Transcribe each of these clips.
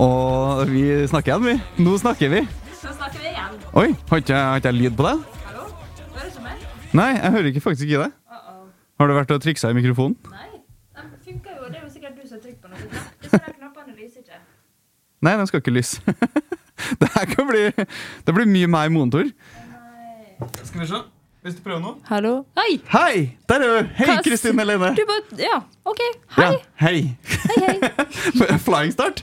Og vi snakker igjen, vi. Nå snakker vi. Så snakker vi igjen. Oi, har ikke har ikke jeg lyd på deg? Hallo? Hører ikke meg? Nei, jeg hører ikke faktisk ikke det. Uh-oh. Har du vært og triksa i mikrofonen? Nei, den funker jo. Det er jo sikkert du som har trykt på noe. Disse knappene lyser ikke. Nei, den skal ikke lyse. det her kan bli Det blir mye meg monitor. Nei. Skal vi se. Hvis du prøver nå. Hallo? Hei! Hei! Der er du! Hei, Kristin Helene. Du bare Ja, OK. Hei. Ja, hei. Hei, hei. Flying start.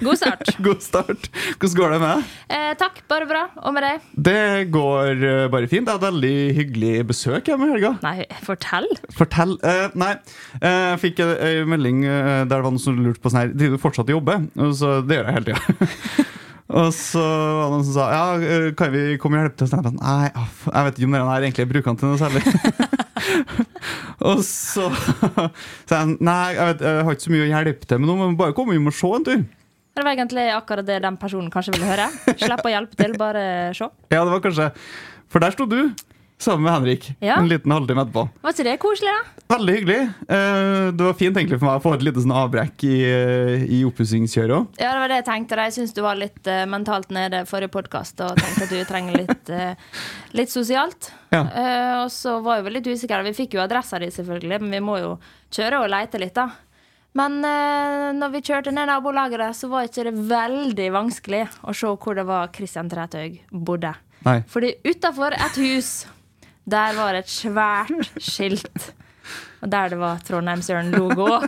God start. God start. Hvordan går det med deg? Eh, takk, bare bra. Og med deg? Det går uh, bare fint. Det er et veldig hyggelig besøk hjemme i helga. Nei, fortell. Fortell. Uh, nei, jeg jeg fikk en, melding eh, der det var noen som lurte på sånn her Driver du fortsatt og jobber? Så, det gjør jeg hele tida. og så var det noen som sa Ja, eh, kan vi komme og hjelpe til? Og så tenkte jeg, Nei, jeg vet ikke om den her egentlig bruker den til noe særlig. og så sa jeg nei, jeg, vet, jeg har ikke så mye å hjelpe til med nå, men bare kom hjem og se en tur. Det var egentlig akkurat det den personen kanskje ville høre. Slipp å hjelpe til, bare se. Ja, det var kanskje For der sto du sammen med Henrik Ja. en liten halvtime etterpå. Var ikke det koselig, da? Veldig hyggelig. Eh, Det var fint egentlig for meg å få et lite sånn avbrekk i, eh, i oppussingskjøret òg. Ja, det var det jeg tenkte. Jeg syns du var litt uh, mentalt nede forrige podkast og tenkte at du trenger litt, uh, litt sosialt. Ja. Uh, og så var jo litt usikker. Vi fikk jo adressa di, selvfølgelig, men vi må jo kjøre og leite litt, da. Men eh, når vi kjørte ned nabolageret, så var ikke det veldig vanskelig å se hvor det var Christian Trætøy bodde. Nei. Fordi utafor et hus, der var et svært skilt. Og der det var Trondheimsøren-logo.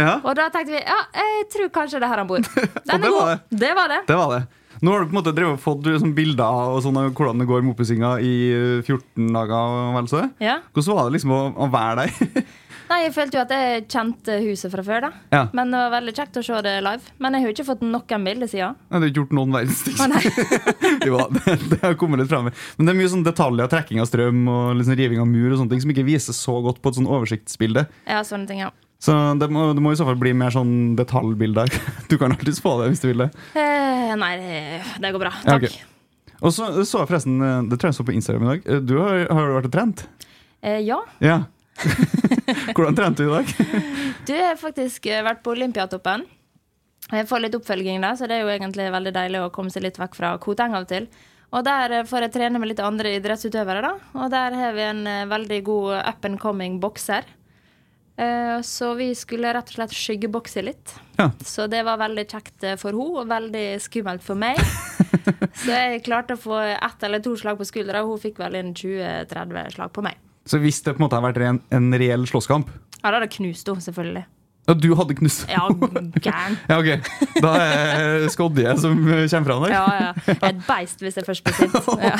Ja, Og da tenkte vi ja, jeg tror kanskje det er her han bor. Den det er var god. Det var det. det var det. Nå har du på en måte drevet fått liksom, bilder sånn av hvordan det går med oppussinga i eh, 14 dager. vel så? Ja. Hvordan var det liksom å, å være der? Nei, jeg følte jo at jeg kjente huset fra før, da. Ja. Men det var veldig kjekt å se det live. Men jeg har jo ikke fått noen bilder siden. Nei, Du har ikke gjort noen verdens ting. Jo, det, det har kommet litt frem. Men det er mye sånn detaljer, trekking av strøm og liksom riving av mur og sånne ting som ikke vises så godt på et sånn oversiktsbilde. Ja, sånne ting, ja. Så det må, det må i så fall bli mer sånn detaljbilder. Du kan alltids få det hvis du vil det. Eh, nei, det, går bra. Ja, Takk. Og så så jeg forresten, eh, det tror jeg jeg så på Instagram i dag, Eh, du har, har du vært og trent? Eh, ja. Ja. Hvordan trente du i dag? Du har faktisk eh, vært på Olympiatoppen. Jeg får litt oppfølging der, så det er jo egentlig veldig deilig å komme seg litt vekk fra Koteng av og til. Og der eh, får jeg trene med litt andre idrettsutøvere, da. Og der har vi en eh, veldig god up and coming bokser. Så vi skulle rett og slett skyggebokse litt. Ja. Så det var veldig kjekt for henne, og veldig skummelt for meg. Så jeg klarte å få ett eller to slag på skuldra, og hun fikk vel inn 20-30 slag på meg. Så hvis det på en måte har vært en, en reell slåsskamp Ja, da hadde jeg knust henne, selvfølgelig. Ja, du hadde knust Ja, gæren. Ja, ok. Da er Skodje som kommer fram der. Ja, ja. Et beist hvis jeg først blir sint. Ja.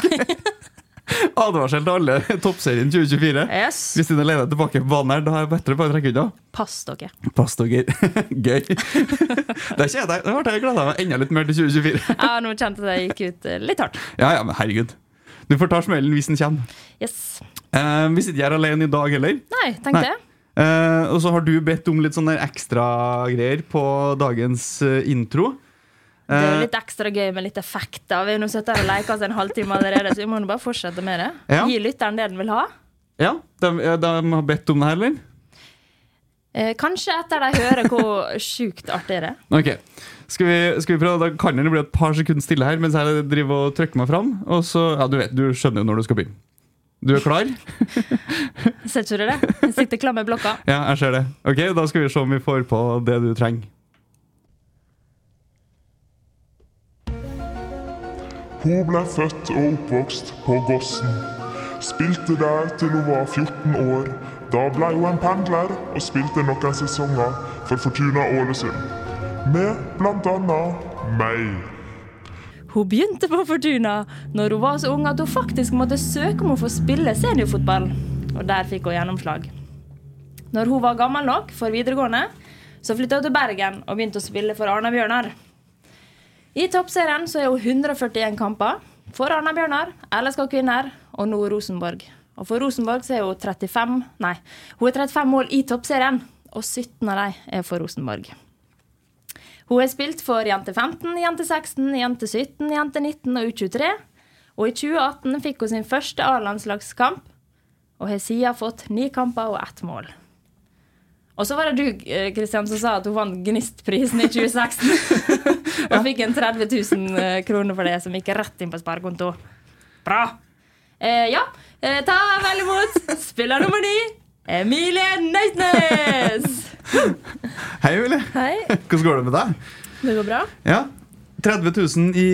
Advarsel til alle toppserien 2024. Yes. Hvis du leder tilbake på banen her, da er det bedre bare å trekke unna. Pass dere. Pass dere. Gøy. Det er jeg. Det ble jeg gleda meg enda litt mer til 2024. Ja, nå kjente jeg det gikk ut eh, litt hardt. Ja, ja, men herregud. Du får ta smellen hvis den kommer. Yes. Eh, vi sitter ikke her alene i dag heller. Nei, Nei. jeg. Eh, og så har du bedt om litt sånne ekstragreier på dagens eh, intro. Det er jo Eh, litt ekstra gøy med litt effekter. Vi har nå sittet her og lekt oss en halvtime allerede, så vi må nå bare fortsette med det. Ja. Gi lytteren det den vil ha. ja, de, de har bedt om det her, eller? Eh, kanskje etter de hører hvor sjukt artig det er. Okay. skal vi, skal vi prøve? Da kan det bli et par sekunder stille her mens jeg driver og trykker meg fram. Og så, ja, du vet, du skjønner jo når du skal begynne. Du er klar? Ser det? Jeg sitter klar med blokka. Ja, jeg ser det. Ok, Da skal vi se om vi får på det du trenger. Hun ble født og oppvokst på Gossen. Spilte der til hun var 14 år. Da ble hun en pendler og spilte noen sesonger for Fortuna Ålesund. Med blant annet meg. Hun begynte på Fortuna når hun var så ung at hun faktisk måtte søke om å få spille seniorfotball. Og der fikk hun gjennomslag. Når hun var gammel nok for videregående, så flytta hun til Bergen og begynte å spille for Arna-Bjørnar. I toppserien så er hun 141 kamper for Arna-Bjørnar, LSK Kvinner og nå Rosenborg. Og for Rosenborg så er hun 35 Nei, hun er 35 mål i toppserien, og 17 av dem er for Rosenborg. Hun har spilt for Jente 15, Jente 16, Jente 17, Jente 19 og U23. Og i 2018 fikk hun sin første A-landslagskamp, og har siden fått ni kamper og ett mål. Og så var det du eh, Kristian, som sa at hun vant Gnistprisen i 2016. og fikk en 30 000 eh, kroner for det, som gikk rett inn på sparekonto. Bra! Eh, ja, eh, ta vel imot spiller nummer ni, Emilie Nøytnes! Hei, Emilie. Hei, Hvordan går det med deg? det går bra? Ja, 30 000 i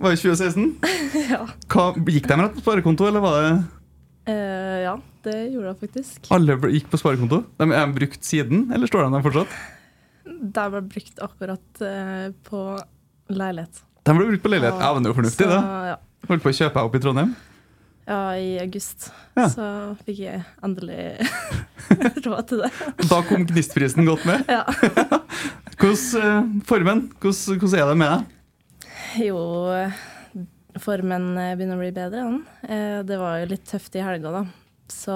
var det 2016? Ja. Hva, gikk de rett på sparekonto, eller var det uh, ja, det gjorde de faktisk. alle gikk på sparekonto? De, er de brukt siden, eller står de der fortsatt? De ble brukt akkurat uh, på leilighet. De ble brukt på leilighet. Ja, men det er jo fornuftig, Så, det. ja. Holdt på å kjøpe deg opp i Trondheim. Ja, i august. Ja. Så fikk jeg endelig råd til det. Da kom Gnistprisen godt med. Ja. Hvordan eh, formen? Hvordan, hvordan er det med deg? Jo, formen begynner å bli bedre, han. Eh, det var jo litt tøft i helga, da. Så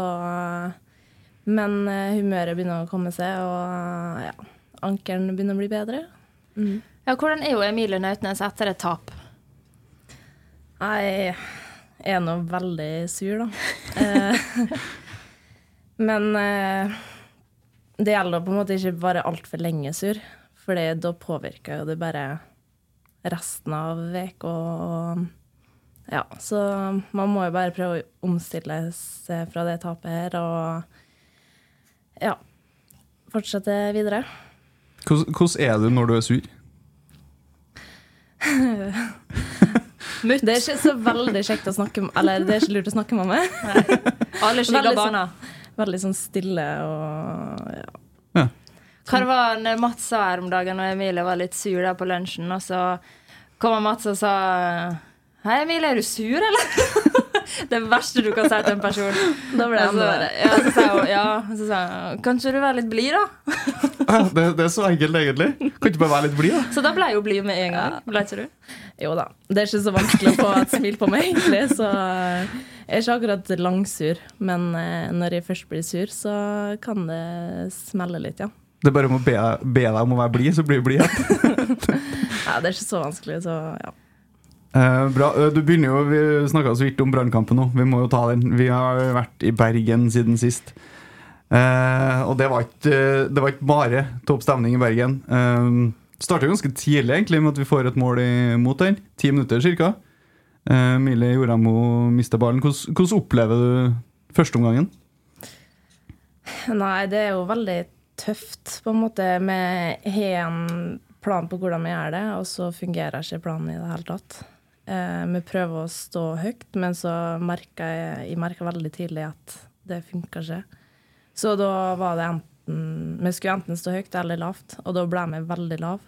Men eh, humøret begynner å komme seg, og ja, ankelen begynner å bli bedre. Ja, hvordan er jo Emilie Nautnes etter et tap? Jeg er nå veldig sur, da. Eh, Men eh, det gjelder på en måte ikke bare altfor lenge sur, for da påvirker jo det bare resten av uka. Og ja, så man må jo bare prøve å omstille seg fra det tapet her og ja, fortsette videre. Hvordan er du når du er sur? Det er ikke så veldig kjekt å snakke med, eller det er ikke lurt å snakke med meg. Alle skygger Veldig sånn- Veldig sånn stille og ja. Ja. Hva det var når Mats sa her om dagen, og Emilie var litt sur der på lunsjen, og så kom Mats og sa Hei, Emilie, er du sur, eller? Det verste du kan si til en person. Da ble det Altså, enda verre. ja, så sa jeg ja. Så sa jeg Kanskje du være litt blid, da? Ja, det, det er så enkelt, egentlig. Kan ikke bare være litt blid, da? Så da ble jeg jo blid med en gang. Ble ikke du? Jo da. Det er ikke så vanskelig å få et smil på meg, egentlig. Så jeg er ikke akkurat langsur. Men eh, når jeg først blir sur, så kan det smelle litt, ja. Det er bare om å be, be deg om å være blid, så blir du blid igjen. ja. Det er ikke så vanskelig, så ja. Eh, bra. Eh, Du begynner jo, Vi snakka så vidt om brannkampen nå. Vi må jo ta den. Vi har vært i Bergen siden sist. Uh, og det var, ikke, det var ikke bare topp stemning i Bergen. Uh, Starta ganske tidlig egentlig med at vi får et mål imot den. Ti minutter ca. Uh, Mille Joramo mister ballen. Hvordan, hvordan opplever du førsteomgangen? Nei, det er jo veldig tøft, på en måte. Vi har en plan på hvordan vi gjør det, og så fungerer ikke planen i det hele tatt. Eh, vi prøver å stå høyt, men så merka jeg, jeg merket veldig tidlig at det funka ikke. Så da var det enten Vi skulle enten stå høyt eller lavt, og da ble vi veldig lav.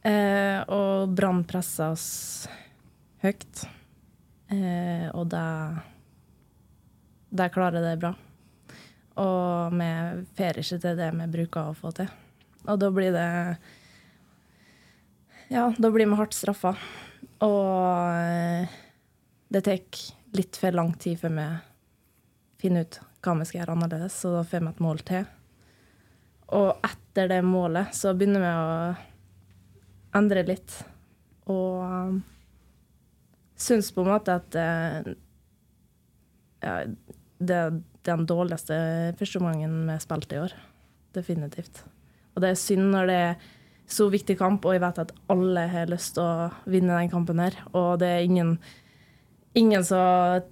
Eh, og Brann pressa oss høyt, eh, og det de klarer det bra. Og vi får ikke til det vi bruker å få til. Og da blir det Ja, da blir vi hardt straffa. Og eh, det tar litt for lang tid før vi finner ut hva vi skal gjøre annerledes, så da får vi et mål til. Og etter det målet så begynner vi å endre litt. Og um, syns på en måte at eh, ja, det er den dårligste førsteomgangen vi spilte i år. Definitivt. Og det er synd når det er så viktig kamp, og jeg vet at alle har lyst til å vinne den kampen her. Og det er ingen, ingen som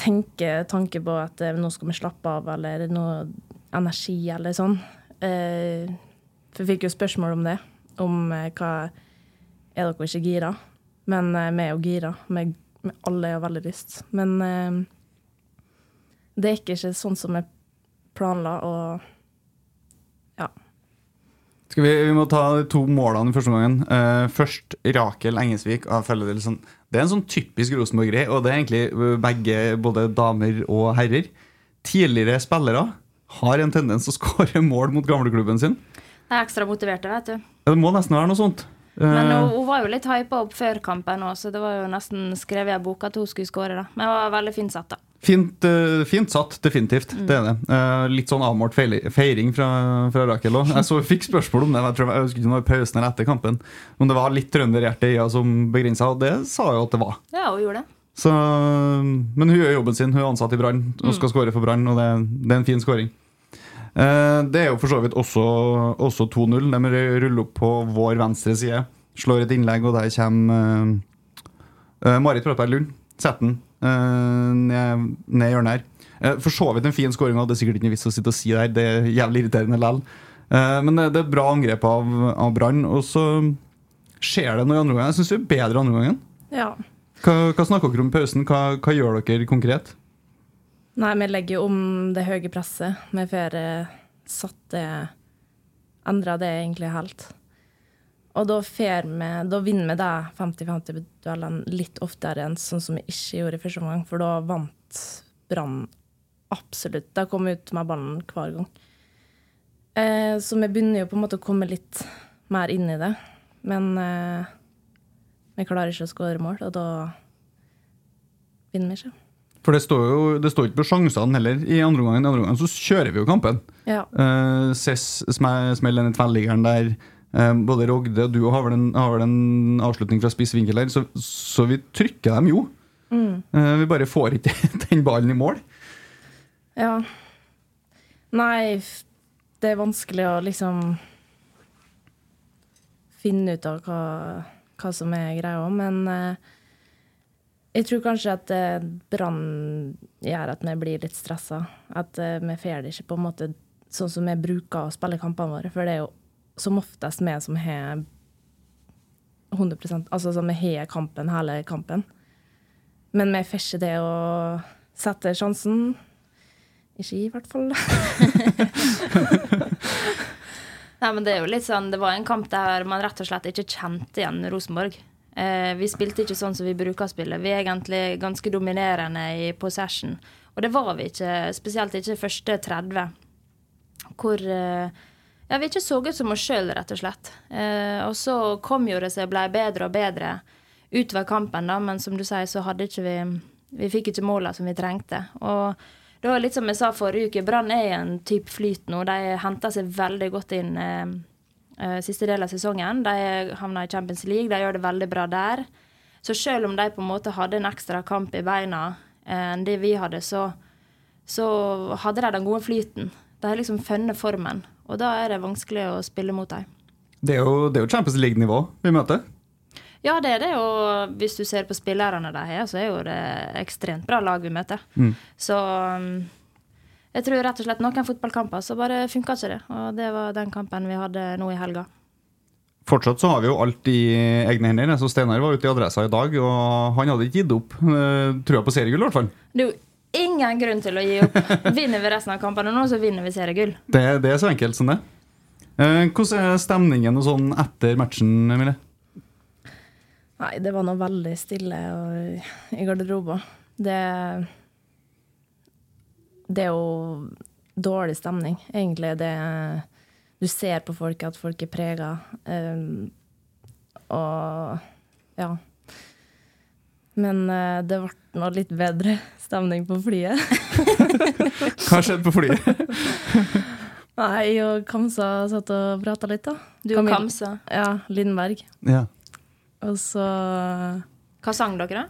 tenker tanke på at eh, nå skal vi slappe av, eller noe energi, eller sånn. Eh, for jeg fikk jo spørsmål om det. Om eh, hva Er dere ikke gira? Men vi er jo gira. Vi, alle har veldig lyst. Men det er ikke sånn som vi planla, og. Skal vi, vi må ta de to målene i første gangen. Uh, først Rakel Engesvik. føler Det er en sånn typisk Rosenborg-greie, og det er egentlig eh, begge, både damer og herrer. Tidligere spillere har en tendens til å skåre mål mot gamleklubben sin. De er ekstra motiverte, vet du. Ja, Det må nesten være noe sånt. Men Eh, hun, hun var jo litt hypa opp før kampen òg, så det var jo nesten skrevet i en bok at hun skulle skåre. Men det var veldig fint satt, da. Fint, eh, fint satt, definitivt. Det er det. Eh, litt sånn avmålt feiring fra, fra Rakel òg. Jeg så, fikk spørsmål om det jeg, tror, jeg husker ikke i pausen eller etter kampen. Om det var litt trønderhjerte i henne som begrensa, og det sa hun at det var. Ja, hun gjorde det. Så, men hun gjør jobben sin. Hun er ansatt i Brann og skal skåre for Brann, og det, det er en fin skåring. Eh, det er jo for så vidt også, også 2-0. De ruller opp på vår venstre side. Slår et innlegg, og der kommer Marit Bratberg-Lund Setter den ned, ned hjørnet her. Eh, for så vidt en fin skåring, det er sikkert ikke vits å sitte og si der. Det er jævlig irriterende likevel. Eh, men det, det er bra angrep av, av Brann. Og så skjer det noe i andre omgang. Jeg syns det er bedre andre gangen. ja. Hva, hva snakker dere om i pausen? Hva, hva gjør dere konkret? Nei, vi legger jo om det høye presset. Vi får eh, satt det Endra det egentlig helt. Og da, vi, da vinner vi de 50-50-duellene litt oftere enn sånn som vi ikke gjorde i første omgang, for da vant Brann absolutt. De kom ut med ballen hver gang. Eh, så vi begynner jo på en måte å komme litt mer inn i det. Men eh, vi klarer ikke å skåre mål, og da vinner vi ikke. For det står jo det står ikke på sjansene heller i andre omgang. I andre omgang så kjører vi jo kampen. Ja. Eh, Cess sme- smeller den tverrliggeren der. Eh, både Rogde og du har vel en, har vel en avslutning fra spiss vinkel her, så, så vi trykker dem jo. Eh, vi bare får ikke den ballen i mål. Ja. Nei, det er vanskelig å liksom finne ut av hva, hva som er greia, men eh, jeg tror kanskje at eh, Brann gjør at vi blir litt stressa. At eh, vi får det ikke på en måte sånn som vi bruker å spille kampene våre. For det er jo som oftest vi som har 100% Altså som vi har kampen hele kampen. Men vi får ikke det å sette sjansen. Ikke i hvert fall. Nei, men Det er jo litt sånn, det var en kamp der man rett og slett ikke kjente igjen Rosenborg. Eh, vi spilte ikke sånn som vi bruker å spille. Vi er egentlig ganske dominerende i possession. Og det var vi ikke, spesielt ikke første 30. Hvor eh, ja, vi ikke så ut som oss sjøl, rett og slett. Eh, og så kom jo det seg, ble bedre og bedre utover kampen, da, men som du sier, så hadde ikke vi Vi fikk ikke måla som vi trengte. Og det var litt som jeg sa forrige uke, Brann er en type flyt nå. De henter seg veldig godt inn eh, eh, siste del av sesongen. De havna i Champions League, de gjør det veldig bra der. Så selv om de på en måte hadde en ekstra kamp i beina eh, enn det vi hadde, så, så hadde de den gode flyten. De har liksom funnet formen, og da er det vanskelig å spille mot dem. Det er jo, det er jo Champions League-nivå vi møter. Ja, det er det, og hvis du ser på spillerne de har, så er jo det ekstremt bra lag vi møter. Så um, jeg tror rett og slett noen fotballkamper så bare funka ikke det. Og det var den kampen vi hadde nå i helga. Fortsatt så har vi jo alt i egne hender. Så Steinar var ute i Adressa i dag, og han hadde ikke gitt opp. Uh, Trua på seriegull, i hvert fall. Det er jo ingen grunn til å gi opp. Vinner vi resten av kampene nå, så vinner vi seriegull. Det, det er så enkelt som det. Eh, hvordan er stemningen og sånn etter matchen, Emilie? Nei, det var nå veldig stille og, i garderoben. Det det er jo dårlig stemning, egentlig. Det, du ser på folk at folk er prega. Um, og ja. Men uh, det ble nå litt bedre stemning på flyet. Hva skjedde på flyet? Nei, og Kamsa satt og prata litt, da. Du og Kamsa. Ja, Lindberg. Ja. Og så Hva sang dere, da?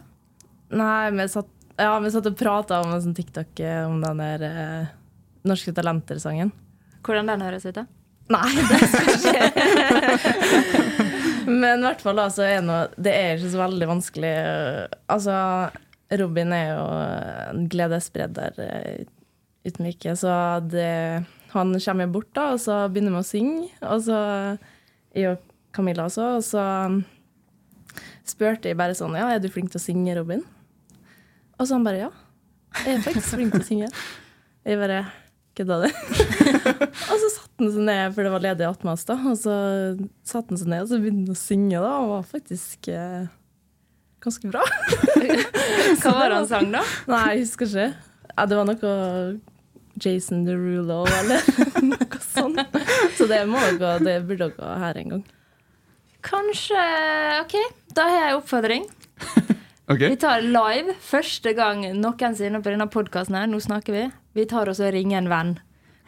Nei, vi satt, ja, vi satt og prata om en sånn TikTok eh, om den der eh, Norske Talenter-sangen. Hvordan den høres ut? da? Nei, det skal ikke Men i hvert fall da, så er noe, det er ikke så veldig vanskelig. eh, Altså, Robin er jo en gledesspreder eh, uten like, så det, han kommer bort da, og så begynner vi å synge. Og så jeg og Camilla også, og så spurte jeg bare sånn Ja, er du flink til å synge, Robin? Og så han bare ja. Jeg er faktisk flink til å synge. Jeg bare Kødda du? og så satte han seg ned, for det var ledig attmed oss, da. Og så satte han seg ned og så begynte han å synge, da. Og var faktisk eh, ganske bra. Hva var det han sang, da? Nei, jeg husker ikke. Ja, det var noe Jason Derulo eller noe sånt. Så det må dere det burde dere her en gang. Kanskje OK, da har jeg en oppfordring. Okay. Vi tar live første gang noensinne på denne podkasten her. Nå snakker vi. Vi tar oss og ringer en venn.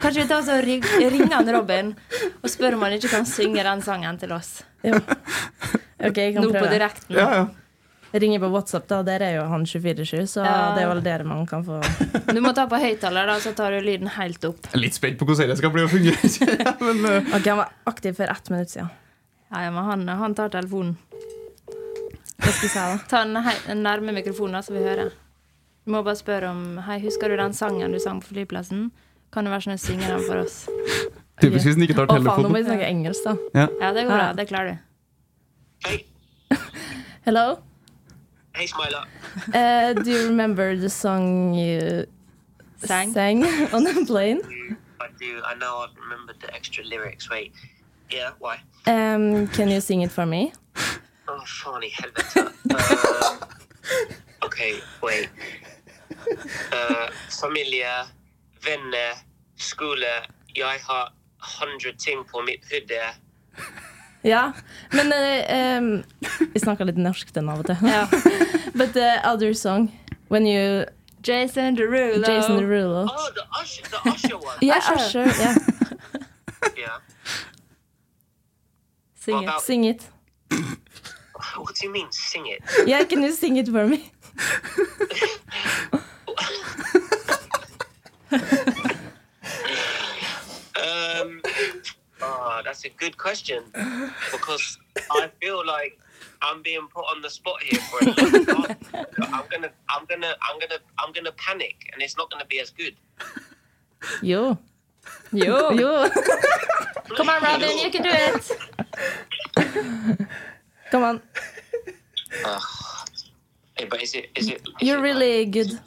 Kanskje vi tar oss og ring- ringer en Robin og spør om han ikke kan synge den sangen til oss. Ja. OK, jeg kan Nå på direkten. Ja, ja. Ringer på WhatsApp, da. Der er jo han 24-7, så Ja. det er vel der man kan få Du må ta på høyttaler, da, så tar du lyden helt opp. Jeg er litt spent på hvordan det skal bli å fungere. Men, uh... OK, han var aktiv for ett minutt siden. Ja, ja, men han, han tar telefonen. Hva skal jeg si, da? Ta den nærme mikrofonen, da, så vi hører. Må bare spørre om Hei, husker du den sangen du sang på flyplassen? Kan du være sånn å synge den for oss? typisk hvis den ikke tar telefonen. Å, faen, nå må vi snakke engelsk, da. Ja. Ja, det går bra. Det klarer du. Hey, Hello? hey, Smiler. Uh, do you remember the song you Sang? sang on the plane? I do. I know. I've remembered the extra lyrics. Wait. Yeah. Why? Um, can you sing it for me? Oh, funny helvete. Uh, OK, wait. Uh, familie, venner, skole. Jeg har 100 ting på mitt hode. Ja, men uh, um, Vi snakker litt norsk den av og til. Ja. But the other song, when you Jason Derulo. Jason Derulo. Oh, the Usher, the Usher one. Yeah, Usher. Usher. Yeah. Yeah. Sing it. Sing it. What do you mean, sing it? Yeah, can you sing it for me? Um, ah, that's a good question because I feel like I'm being put on the spot here for a long time. I'm gonna, I'm gonna, I'm gonna, I'm gonna panic, and it's not gonna be as good. Jo. Jo. Jo. Come on, Robin, you can do it. Come on. Hey, but is it, is it? is You're it really good.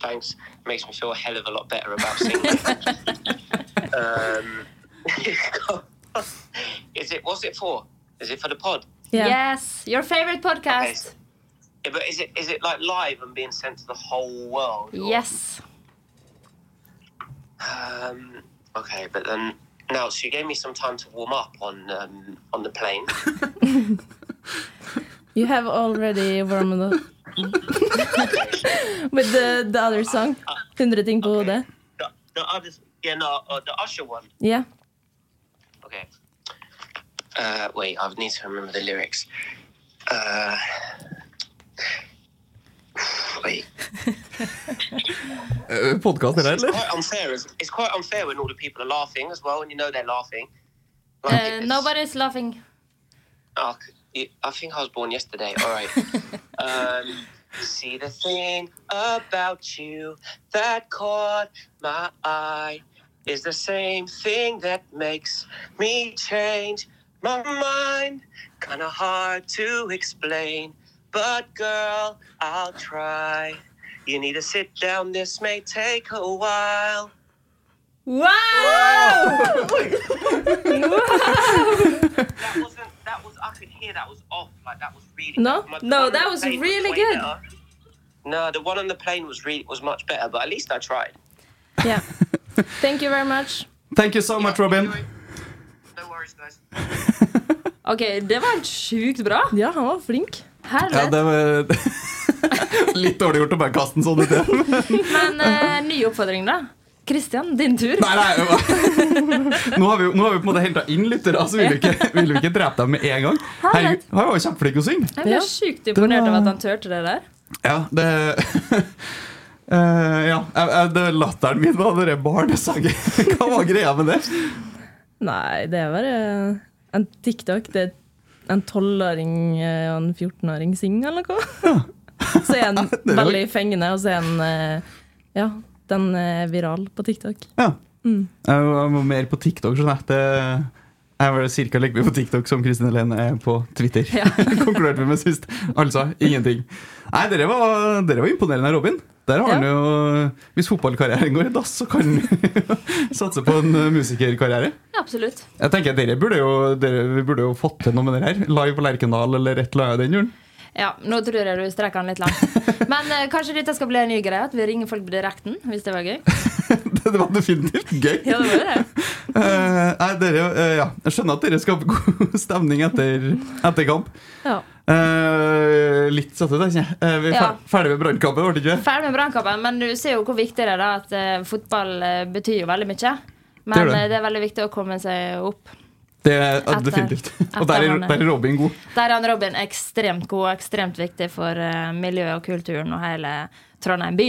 Thanks. Makes me feel a hell of a lot better about singing. um, is it? What's it for? Is it for the pod? Yeah. Yes, your favorite podcast. Yeah, but is it? Is it like live and being sent to the whole world? or- Yes. Um, okay, but then now she gave me some time to warm up on um, on the plane. You have already warmed up with the, the other song. 100 ting på hodet. The, the others, yeah, no, uh, the Usher one. Yeah. Okay. Uh, wait, I need to remember the lyrics. Uh, wait. Podkast, det der, It's quite unfair. It's, it's quite unfair when all the people are laughing as well, and you know they're laughing. Like, Uh, nobody's laughing. Oh, c- you- I think I was born yesterday. All right. um, see the thing about you that caught my eye is the same thing that makes me change my mind. Kind of hard to explain, but girl, I'll try. You need to sit down. This may take a while. Wow! That wasn't. Hear that was off. Like that was really. No? No, that was really was good. better. No, the one on the plane was really was much better. But at least I tried. Yeah. Thank you very much. Thank you so much, Robin. No worries, guys. OK, det var sjukt bra. Ja, han var flink. Herre. Ja, det var Litt dårlig gjort å bare kaste den sånn ut. igjen. Men uh, nye oppfordringer, da. Kristian, din tur. Nei, nei, nå har vi, nå har vi på en måte henta inn lyttere, så vil vi ikke, vil vi ikke drepe dem med en gang. Herregud, han var jo kjempeflink til å synge. Jeg ble Ja. sjukt imponert over at han turte det der. Ja, det uh, ja, det er Latteren min var den barnesangen. Hva var greia med det? Nei, det er bare en TikTok. Det er en tolvåring og en 14-åring synger, eller noe. Så er han var- veldig fengende, og så er han eh, Ja, den er viral på TikTok. Ja. Jeg var mer på TikTok, Sånn at Det, jeg var ca. like mye på TikTok som Kristin Helene er på Twitter. Konkluderte vi med sist. Altså ingenting. Nei, dere var, dere var imponerende, Robin. Der har han jo Hvis fotballkarrieren går i dass, så kan han satse på en eh, musikerkarriere. Ja, absolutt. Jeg tenker Dere burde jo, dere, vi burde jo fått til noe med det her. Live på Lerkendal eller et eller annet den julen. Ja, nå tror jeg du strekker den litt langt. Men eh, kanskje dette skal bli en ny greie? At vi ringer folk på direkten? Hvis det var gøy? Det var definitivt gøy. Ja, det var det. Eh, nei, dere, eh, ja. Jeg skjønner at dere skaper god stemning etter, etter kamp. Ja. Eh, litt satt ut, ikke uh, Vi er Ja. ferdig med brannkampen, ble det ikke? Ferdig med brannkampen, men du ser jo hvor viktig det er da at eh, fotball eh, betyr jo veldig mye. Det Men gjør det. eh, det er veldig viktig å komme seg opp. Det er ja, Etter- definitivt. etter Og der er, er- der er Robin god. Der er han Robin ekstremt god og ekstremt viktig for eh, miljøet og kulturen og hele Trondheim by.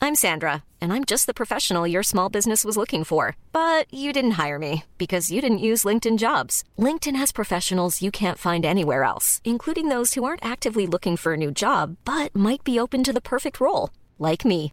I'm Sandra, and I'm just the professional your small business was looking for. But you didn't hire me because you didn't use LinkedIn jobs. LinkedIn has professionals you can't find anywhere else, including those who aren't actively looking for a new job but might be open to the perfect role, like me.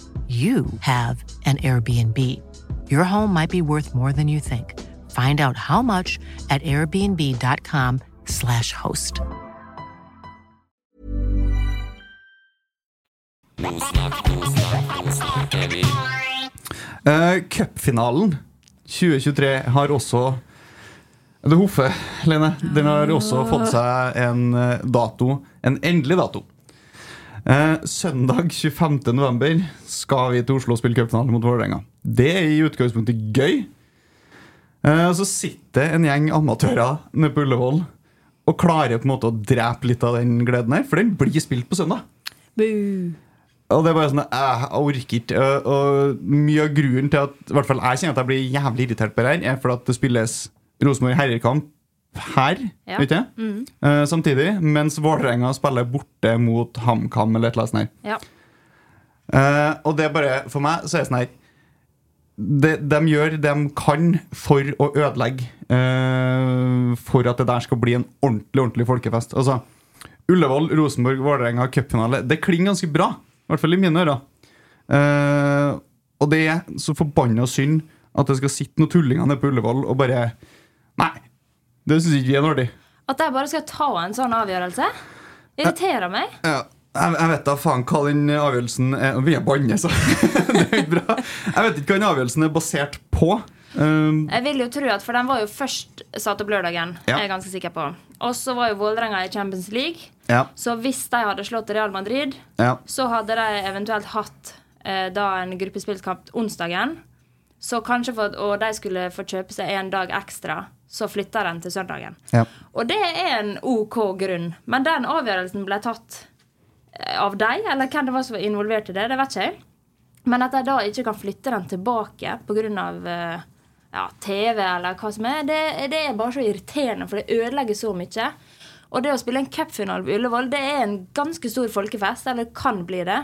you have an Airbnb. Your home might be worth more than you think. Find out how much at airbnb.com/slash host. Uh, Cupfinalen 2023 har også Det hoffer, Lene. Den har også fått seg en eh, dato. En endelig dato. Eh, søndag 25. november skal vi til Oslo og spille cupfinale mot Vålerenga. Det er i utgangspunktet gøy. Eh, og så sitter en gjeng amatører nede på Ullevål og klarer på en måte å drepe litt av den gleden her, for den blir spilt på søndag. Og det er bare sånn, eh, Jeg orker ikke. Og, og mye av grunnen til at i hvert fall jeg kjenner at jeg blir jævlig irritert på det her, er for at det spilles Rosenborg herrekamp her, Ja. du? Mhm. Eh, samtidig, mens Vålerenga spiller borte mot HamKam eller et eller annet sånt. Ja. Uh, og det er bare, for meg så er det sånn her de, de gjør det de kan for å ødelegge Uh, For at det der skal bli en ordentlig ordentlig folkefest. Altså, Ullevål, Rosenborg, Vålerenga, cupfinale. Det klinger ganske bra. I hvert fall i mine ører. Uh, og det er så forbanna synd at det skal sitte noen tullinger nede på Ullevål og bare Nei, det syns ikke vi er noe. At de bare skal ta en sånn avgjørelse, irriterer meg. Ja, jeg, jeg vet da faen hva den avgjørelsen er Vi er jeg banne, så det er bra. Jeg vet ikke hva den avgjørelsen er basert på. Um, Jeg vil jo tro at For den var jo først satt opp lørdagen, Ja. er ganske sikker på. Og så var jo Vålerenga i Champions League. Ja. Så hvis de hadde slått Real Madrid, Ja. så hadde de eventuelt hatt eh, da en gruppespillkamp onsdagen. Så kanskje for, og de skulle få kjøpe seg en dag ekstra, så flytter den til søndagen. Ja. Og det er en OK grunn. Men den avgjørelsen ble tatt eh, av deg, eller hvem det var som var involvert i det, det vet ikke jeg. Men at de da ikke kan flytte den tilbake pga. Ja, TV eller hva som er, det, det er bare så irriterende, for det ødelegger så mye. Og det å spille en cupfinale på Ullevål, det er en ganske stor folkefest, eller kan bli det.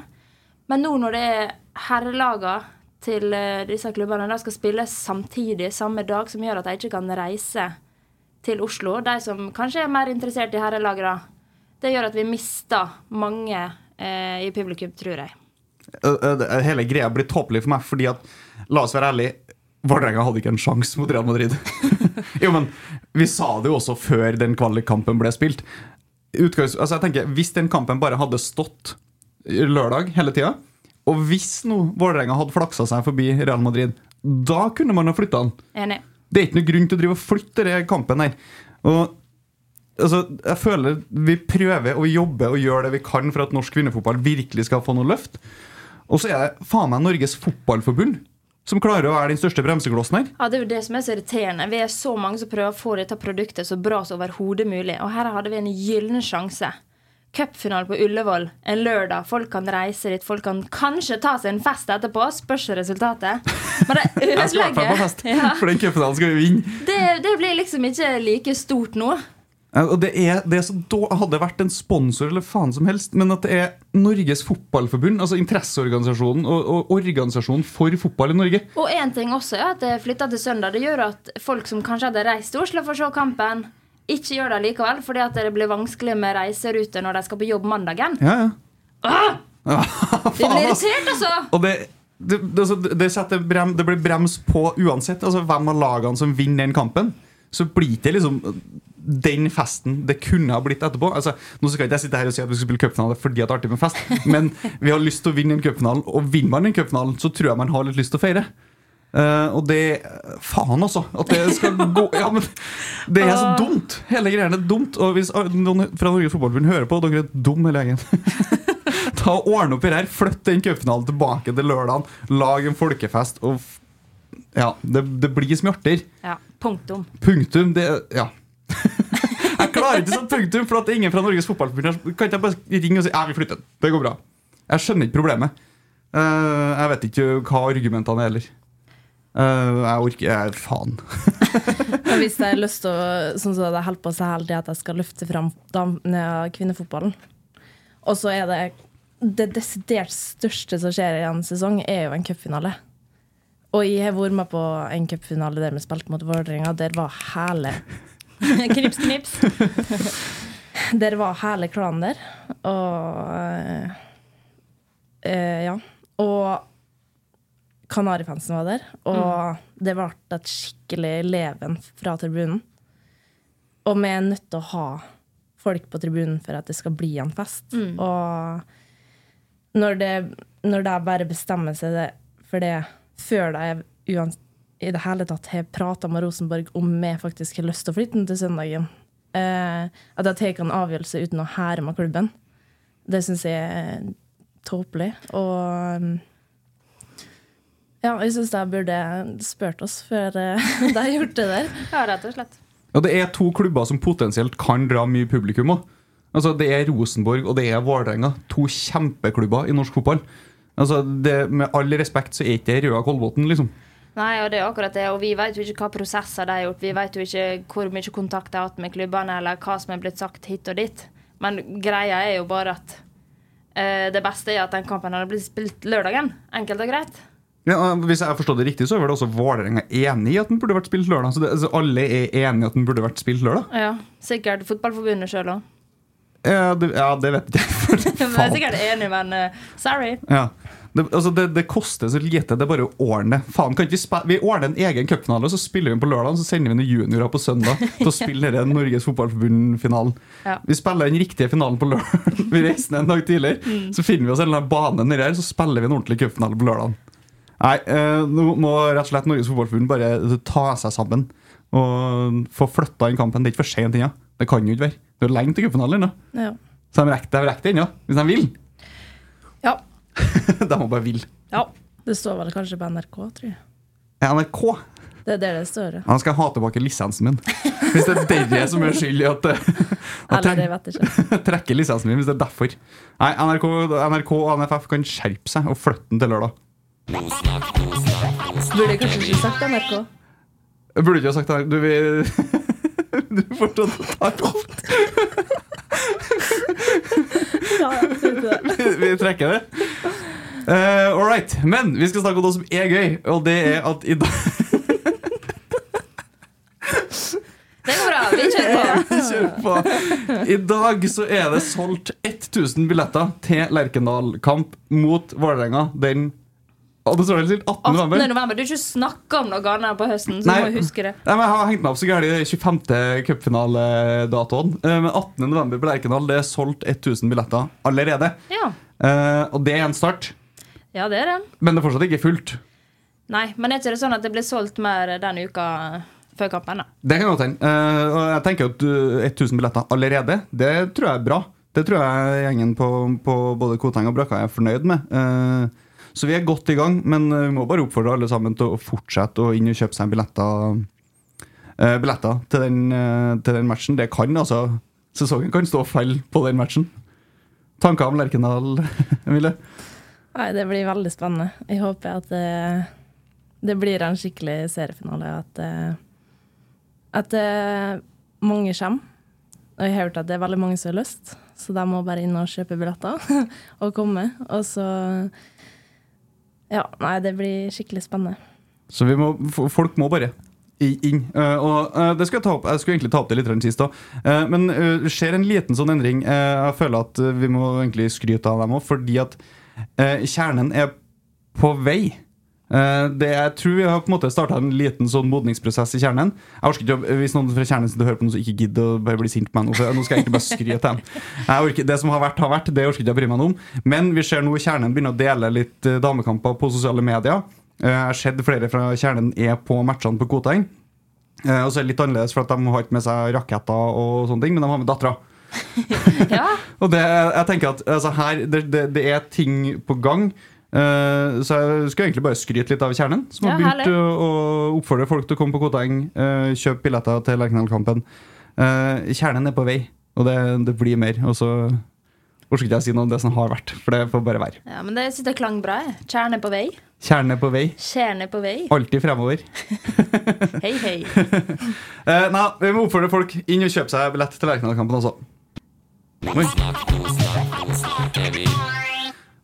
Men nå når det er herrelaga til eh, disse klubbene de skal spille samtidig, samme dag, som gjør at de ikke kan reise til Oslo, de som kanskje er mer interessert i herrelaget, da, det gjør at vi mister mange eh, i publikum, tror jeg. Ø- det- Hele greia blir tåpelig for meg, fordi at La oss være ærlige. Vålerenga hadde ikke en sjanse mot Real Madrid. jo, men Vi sa det jo også før den kvalikkampen ble spilt. Utgangs, altså jeg tenker, Hvis den kampen bare hadde stått lørdag hele tida, og hvis nå Vålerenga hadde flaksa seg forbi Real Madrid, da kunne man ha flytta den. Enig. Det er ikke noe grunn til å drive og flytte denne kampen her. Og altså, jeg føler Vi prøver å jobbe og gjøre det vi kan for at norsk kvinnefotball virkelig skal få noe løft. Og så er det faen meg Norges Fotballforbund som klarer å være den største bremseklossen her. Ja, Det er jo det som er så irriterende. Vi er så mange som prøver å få dette produktet så bra som overhodet mulig. Og her hadde vi en gyllen sjanse. Cupfinale på Ullevål en lørdag. Folk kan reise dit. Folk kan kanskje ta seg en fest etterpå. Spørs resultatet. Men det Jeg skal i hvert fall på fest, Ja. for den cupfinalen skal vi vinne. Det, det blir liksom ikke like stort nå. Ja, Og det er, det er så då, Hadde vært en sponsor eller faen som helst, men at det er Norges Fotballforbund, altså interesseorganisasjonen og, og organisasjonen for fotball i Norge Og én ting også er at det flytta til søndag. Det gjør at folk som kanskje hadde reist til Oslo for å se kampen, ikke gjør det likevel, fordi at det blir vanskelig med reiserute når de skal på jobb mandagen. Ja, ja. Vi faen, blir irritert, altså! Og det, det, det, altså, det, brem, det blir brems på uansett altså, hvem av lagene som vinner den kampen. Så blir det liksom den festen det kunne ha blitt etterpå. Altså, nå skal ikke jeg sitte her og si at vi skal spille cupfinale fordi at det er artig med fest, men vi har lyst til å vinne den cupfinalen, og vinner man den cupfinalen, så tror jeg man har litt lyst til å feire. Eh, og det Faen, altså! At det skal gå Ja, men Det er så dumt! Hele greia er dumt. Og hvis ah, noen fra Norges Fotballforbund hører på, dere er dum hele gjengen. Ta og Ordne opp i det her. Flytt den cupfinalen tilbake til lørdagen. Lag en folkefest. Og ja, det, det blir smørter. Ja, punktum. Punktum. Det Ja. jeg klarer ikke sånn punktum, for at ingen fra Norges Fotballforbund. Kan ikke jeg bare ringe og si ja, vi flytter den. Det går bra. Jeg skjønner ikke problemet. Uh, jeg vet ikke hva argumentene er heller. Eh, jeg orker jeg, Faen. Hvis jeg har lyst til å Sånn som det holder på seg hele at jeg skal løfte fram dam- kvinnefotballen, og så er det det desidert største som skjer i en sesong, er jo en cupfinale. Og jeg har vært med på en cupfinale der vi spilte mot Vålerenga. Der var hele knips, knips. Der var hele klanen der. Og uh, uh, Ja. Og Kanarifansen var der. Og det ble et skikkelig leven fra tribunen. Og vi er nødt til å ha folk på tribunen for at det skal bli en fest. Mm. Og når det, når det bare bestemmer seg det, for det før de i det hele tatt har prata med Rosenborg om vi faktisk har lyst til å flytte den til søndagen, eh, at de tar en avgjørelse uten å hære med klubben, det syns jeg er tåpelig. Og mm, ja, jeg syns jeg burde spurt oss før jeg har gjort det der. Ja, rett og slett. Ja, det er to klubber som potensielt kan dra mye publikum òg. Altså, det er Rosenborg og det er Vålerenga. To kjempeklubber i norsk fotball. Altså, det, med all respekt så er ikke det Røa Kolbotn, liksom. Nei, og det er akkurat det. Og vi vet jo ikke hva prosesser de har gjort. Vi vet jo ikke hvor mye kontakt de har hatt med klubbene, eller hva som er blitt sagt hit og dit. Men greia er jo bare at uh, det beste er at den kampen hadde blitt spilt lørdagen. Enkelt og greit. Ja, hvis jeg forstår det riktig, så er vel også Vålerenga enig i at den burde vært spilt lørdag. Så det, altså, alle er enig i at den burde vært spilt lørdag? Ja, Sikkert Fotballforbundet sjøl òg. Ja, det, ja, det vet ikke jeg. Jeg er sikkert enig, men uh, sorry. Ja. Det, altså det, det koster så lite. Det er bare å ordne. Faen, kan ikke vi, vi ordner en egen cupfinale, og så spiller vi den på lørdag, så sender vi noen juniorer på søndag til å spille den Norges Fotballforbund-finalen. Ja. Vi spiller den riktige finalen på lørdag. Vi reiser ned en dag tidligere. Mm. Så finner vi oss en eller annen bane nedi her, så spiller vi en ordentlig cupfinale på lørdag. Nei, eh, nå må rett og slett Norges Fotballforbund bare ta seg sammen og få flytta inn kampen. Det er ikke for sent ennå. Det kan jo ikke være. Det er lenge til cupfinalen ennå. Ja. Så de rekker, de det ennå, hvis de vil. Ja. de må bare vil. ja. Det står vel kanskje på NRK, tror jeg. NRK? Det er der det står. ja. Han skal ha tilbake lisensen min. Hvis det er dere som er skyld i at eh, at Eller det vet jeg ikke. trekker lisensen min, hvis det er derfor. Nei, NRK, NRK og NFF kan skjerpe seg og flytte den til lørdag. Burde jeg kanskje ikke sagt NRK? Jeg burde ikke ha sagt her. Du vil Du fortsatt tar opp. Ja. Vi, vi trekker det. Uh, all right. Men vi skal snakke om noe som er gøy, og det er at i dag Det går bra. Vi kjører på. Kjør på. I dag så er det solgt 1000 billetter til Lerkendal-kamp mot Vålerenga den og det står helt stilt, 18. 18. november. november. Du har ikke snakka om noe annet på høsten, så Nei. du må huske det. Nei, men Jeg har hengt meg opp så gærent i 25. cupfinaledatoen. Eh, Men 18. november på Lerkendal det er solgt 1000 billetter allerede. Ja. Uh, og det er en start, ja, det er det. men det er fortsatt ikke fullt. Nei, men er ikke det sånn at det blir solgt mer denne uka før kampen? da? Det kan godt hende. Uh, og jeg tenker at uh, 1000 billetter allerede, det tror jeg er bra. Det tror jeg gjengen på, på både Koteng og Brakka er fornøyd med. Eh, så vi er godt i gang, men eh, vi må bare oppfordre alle sammen til å fortsette å inn og kjøpe seg billetter, eh, billetter til, den, eh, til den matchen. Det kan altså Sesongen kan stå falle på den matchen. Tanker om Lerkendal, Emilie? Nei, det blir veldig spennende. Jeg håper at det, det blir en skikkelig seriefinale. At, at mange kommer. Og jeg har hørt at det er veldig mange som har lyst, så de må bare inn og kjøpe billetter og komme. Og så Ja, nei, det blir skikkelig spennende. Så må, folk må bare inn. Uh, og uh, det skal jeg, ta opp, jeg skulle egentlig ta opp det litt sist òg. men eh, det skjer en liten sånn endring. Jeg føler at vi må egentlig skryte av dem òg, fordi at kjernen er på vei. Eh, det, jeg tror vi har på en måte starta en liten sånn modningsprosess i kjernen. Jeg orker ikke, Hvis noen fra kjernen sitter og hører på noe som ikke gidder å bare bli sint på meg nå, for nå skal jeg egentlig bare skryte dem. Orker, det som har vært, har vært. Det orker ikke jeg bry meg om. Men vi ser nå kjernen begynner å dele litt eh, damekamper på sosiale medier. Eh, Jeg har sett flere fra kjernen er på matchene på Koteng. Og så er det litt annerledes, for at de har ikke med seg raketter og sånne ting, men de har med dattera. Ja. Og det, jeg tenker at altså, her, det, det, det er ting på gang. Eh, så jeg skulle egentlig bare skryte litt av kjernen, som har Ja, begynt herlig. å, å oppfordre folk til å komme på Koteng, uh, kjøpe billetter til Lerkendal-kampen. Uh, kjernen er på vei, og det, det blir mer. Og så orker ikke jeg si noe om det som har vært, for det får bare være. ja, Men det syns jeg klang bra. Kjernen er på vei. Kjernen er på vei. Kjernen er på vei. Alltid fremover. Hei, hei. uh, nei, vi må oppfordre folk inn og kjøpe seg billett til Lerkendal-kampen også. Oi.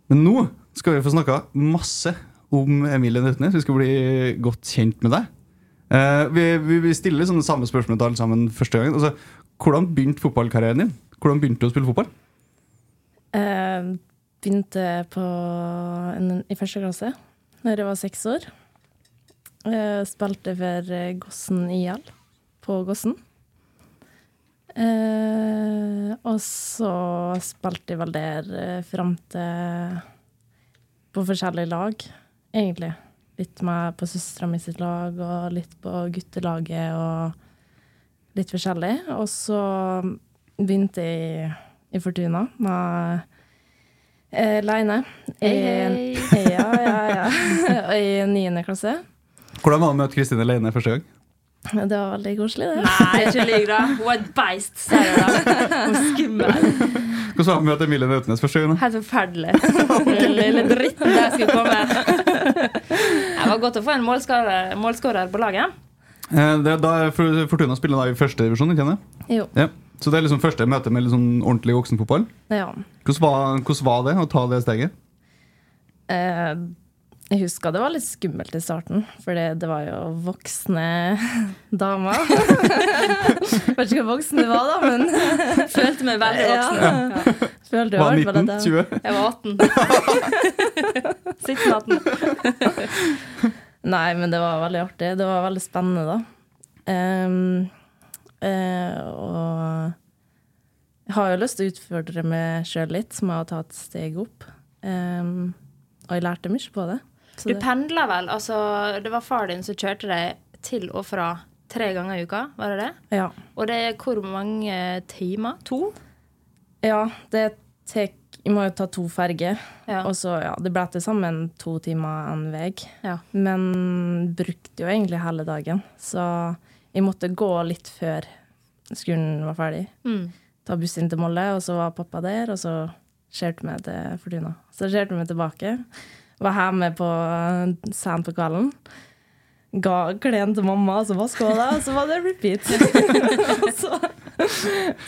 Men nå skal vi få snakka masse om Emilie Nøtnes. Vi skal bli godt kjent med deg. Uh, vi, vi, stiller sånne samme spørsmål til alle sammen første gangen. Altså, hvordan begynte fotballkarrieren din? Hvordan begynte du å spille fotball? Uh, begynte på en, i første klasse da jeg var seks år. Uh, spilte for Gossen IL på Gossen. Uh, og så spilte jeg vel der uh, fram til På forskjellige lag, egentlig. Litt med på søstera mi sitt lag, og litt på guttelaget, og litt forskjellig. Og så begynte jeg i Fortuna med eh, Leine. Hei, I- hei. Ja, ja, ja. I niende klasse. Hvordan var det å møte Kristine Leine første gang? Det var veldig koselig, det. Nei, ikke lyv, da. Hun er et beist, sier jeg da. Hun er skummel. Hvordan var det å møte Emilie Nautnes første gang? da? Helt forferdelig. Den lille dritten der skulle komme. Det var godt å få en målskårer, målskårer på laget. Eh, det, da er For- Fortuna spiller da i første divisjon, ikke sant? Jo. Ja. Så det er liksom første møte med sånn ordentlig voksenfotball. Ja. Hvordan var, hvordan var det å ta det steget? Eh, jeg husker det var litt skummelt i starten, for det, det var jo voksne damer. Vet ikke hvor voksen du var, da, men Følte meg veldig voksen. Ja. Følte Var i 19? at 20? Jeg var 18. Sittende 18. Nei, men det var veldig artig. Det var veldig spennende, da. Um, uh, og jeg har jo lyst til å utfordre meg sjøl litt, Som å ta et steg opp. Um, og jeg lærte mye på det. Du pendla vel? Altså, det var far din som kjørte deg til og fra tre ganger i uka? Var det det? Ja. Og det er hvor mange timer? To? Ja, det tek Jeg må jo ta to ferger. Ja. Og så, ja, det ble til sammen to timer en vei. Ja. Men brukte jo egentlig hele dagen. Så jeg måtte gå litt før skolen var ferdig. Mm. Ta buss inn til Molde, og så var pappa der, og så kjørte vi til Fortuna. Så kjørte vi tilbake. Var her med på sent på kvelden. Ga klærne til mamma, så vaska hun det, og så var det repeat. så,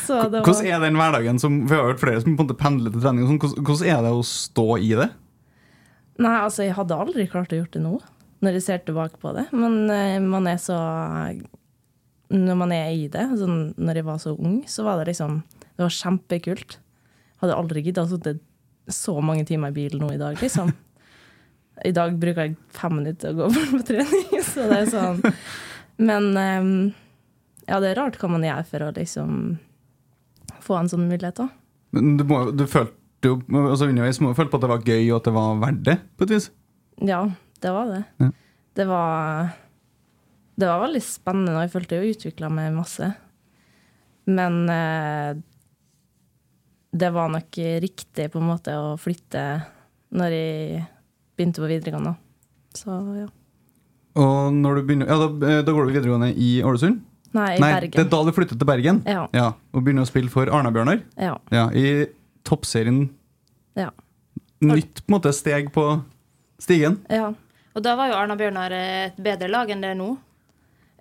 så det var Hvordan er den hverdagen som jeg har hørt flere som på en måte pendler til trening. sånn. Hvordan, er det å stå i det? Nei, altså, jeg hadde aldri klart å gjort det nå, når jeg ser tilbake på det. Men uh, man er så Når man er i det, altså, når jeg var så ung, så var det liksom Det var kjempekult. Hadde aldri giddet å sitte så mange timer i bil nå i dag, liksom. I dag bruker jeg fem minutter å gå på trening, så det er sånn Men eh, ja, det er rart hva man gjør for å liksom få en sånn mulighet, da. Men du, må, du følte jo altså underveis må du føle på at det var gøy, og at det var verdt det, på et vis? Ja, det var det. Ja. Det var Det var veldig spennende, og jeg følte jeg utvikla meg masse. Men eh, det var nok riktig på en måte å flytte når jeg begynte på videregående. Så ja. Og når du begynner, ja, da, da går du videregående i Ålesund? Nei, i Nei, Bergen. det er da du flyttet til Bergen? Ja. Og begynner å spille for Arna-Bjørnar? Ja. Ja, I toppserien. Ja. Nytt på en måte steg på stigen. ja. Og da var jo Arna-Bjørnar et bedre lag enn det er nå.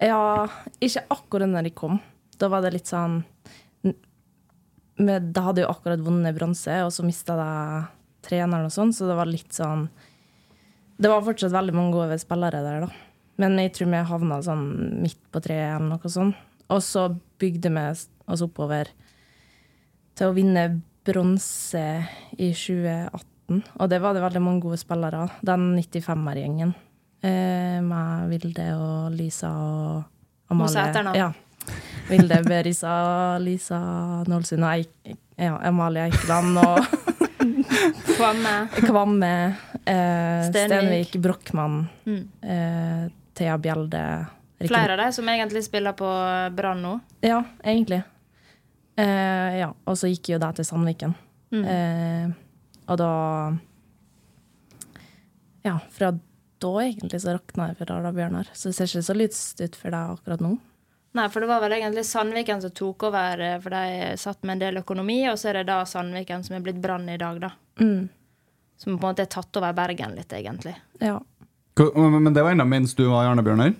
Ja, ikke akkurat når de kom. Da var det litt sånn Da hadde jo akkurat vunnet bronse, og så mista jeg treneren og sånn, så det var litt sånn Det var fortsatt veldig mange gode spillere der, da. Men jeg tror vi havna sånn midt på treet eller noe sånt. Og så bygde vi oss oppover til å vinne bronse i 2018. Og det var det veldig mange gode spillere. Den 95-er-gjengen. Eh, med Vilde og Lisa og Amalie. Ja. Vilde Berisa, Lisa Nålsund og Eik, ja, Amalie Eikeland og Kvamme. Kvamme. Eh, Stenvik. Stenvik, Brochmann, Mm. eh, Thea Bjelde. Rikke- Flere av de som egentlig spiller på Brann nå. Ja, egentlig. Eh, ja, og så gikk jo det til Sandviken. Mm. Eh, og da Ja, fra da egentlig så rakna jeg for Arda Bjørnar. Så det ser ikke så lyst ut for deg akkurat nå. Nei, for det var vel egentlig Sandviken som tok over, eh, for de satt med en del økonomi, og så er det da Sandviken som er blitt Brann i dag, da. Mm. Som på en måte er tatt over Bergen litt, egentlig. Ja. Men det var ennå mens du var i Arne Bjørnar?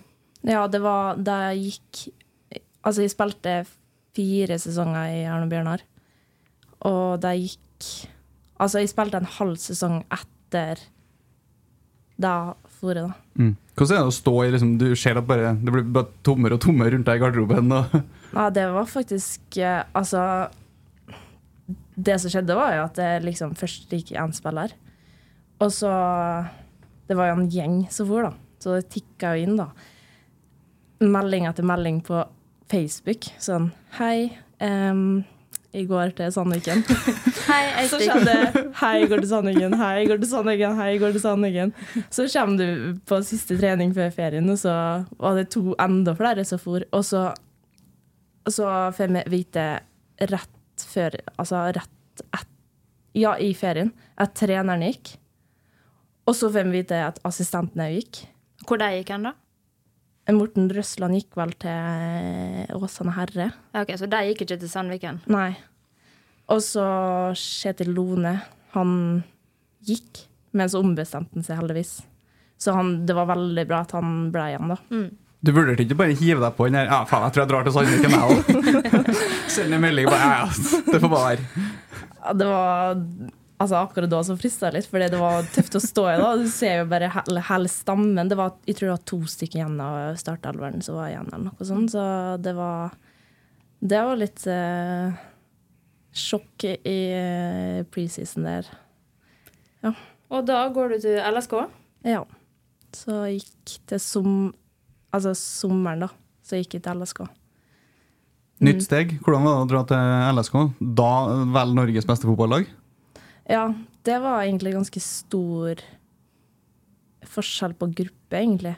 ja, det var da jeg gikk Altså, jeg spilte fire sesonger i Arne Bjørnar. Og da jeg gikk Altså, jeg spilte en halv sesong etter da for da. Mm. Hvordan er det å stå i liksom, Du ser at bare, det blir bare tommere og tommere rundt deg i garderoben. Og, Ja, det var faktisk eh, Altså Det som skjedde, var jo at det liksom først gikk én spiller. Og så Det var jo en gjeng som for, da. Så det tikka jo inn, da. Melding etter melding på Facebook. Sånn Hei, em, jeg går til Sandviken. Hei, Så kommer det Hei, jeg går til Sandviken. Hei, jeg går til Sandviken. Hei, jeg går til Sandviken. Så kommer du på siste trening før ferien, og så var det to enda flere som for. Og så, så får vi vite rett før Altså rett et, Ja, i ferien, at treneren gikk. Og så får vi vite at assistenten òg gikk. Hvor de gikk hen, da? Morten Røsland gikk vel til Åsane Herre. Ja, ok, Så de gikk ikke til Sandviken? Nei. Og så Kjetil Lone, han gikk, men så ombestemte han seg heldigvis. Så han, det var veldig bra at han ble igjen, da. du burde ikke bare hive deg på den der Ja, faen, jeg tror jeg drar til Sandviken, jeg òg. Send en melding bare Ja, ja, det får bare være. Ja, Det var Altså Akkurat da så frista jeg litt, fordi det var tøft å stå i. da Du ser jo bare hele, hele stammen. Det var, jeg tror det var to stykker igjen av startelveren som var igjen, eller noe sånt. Så det var Det var litt eh, sjokk i eh, preseason der. Og da går du til LSK? Ja. Så jeg gikk til som, altså sommeren, da. Så jeg gikk jeg til LSK. Nytt steg. Hvordan var det å dra til LSK? Da vel Norges beste fotballag? Ja, det var egentlig ganske stor forskjell på gruppe, egentlig.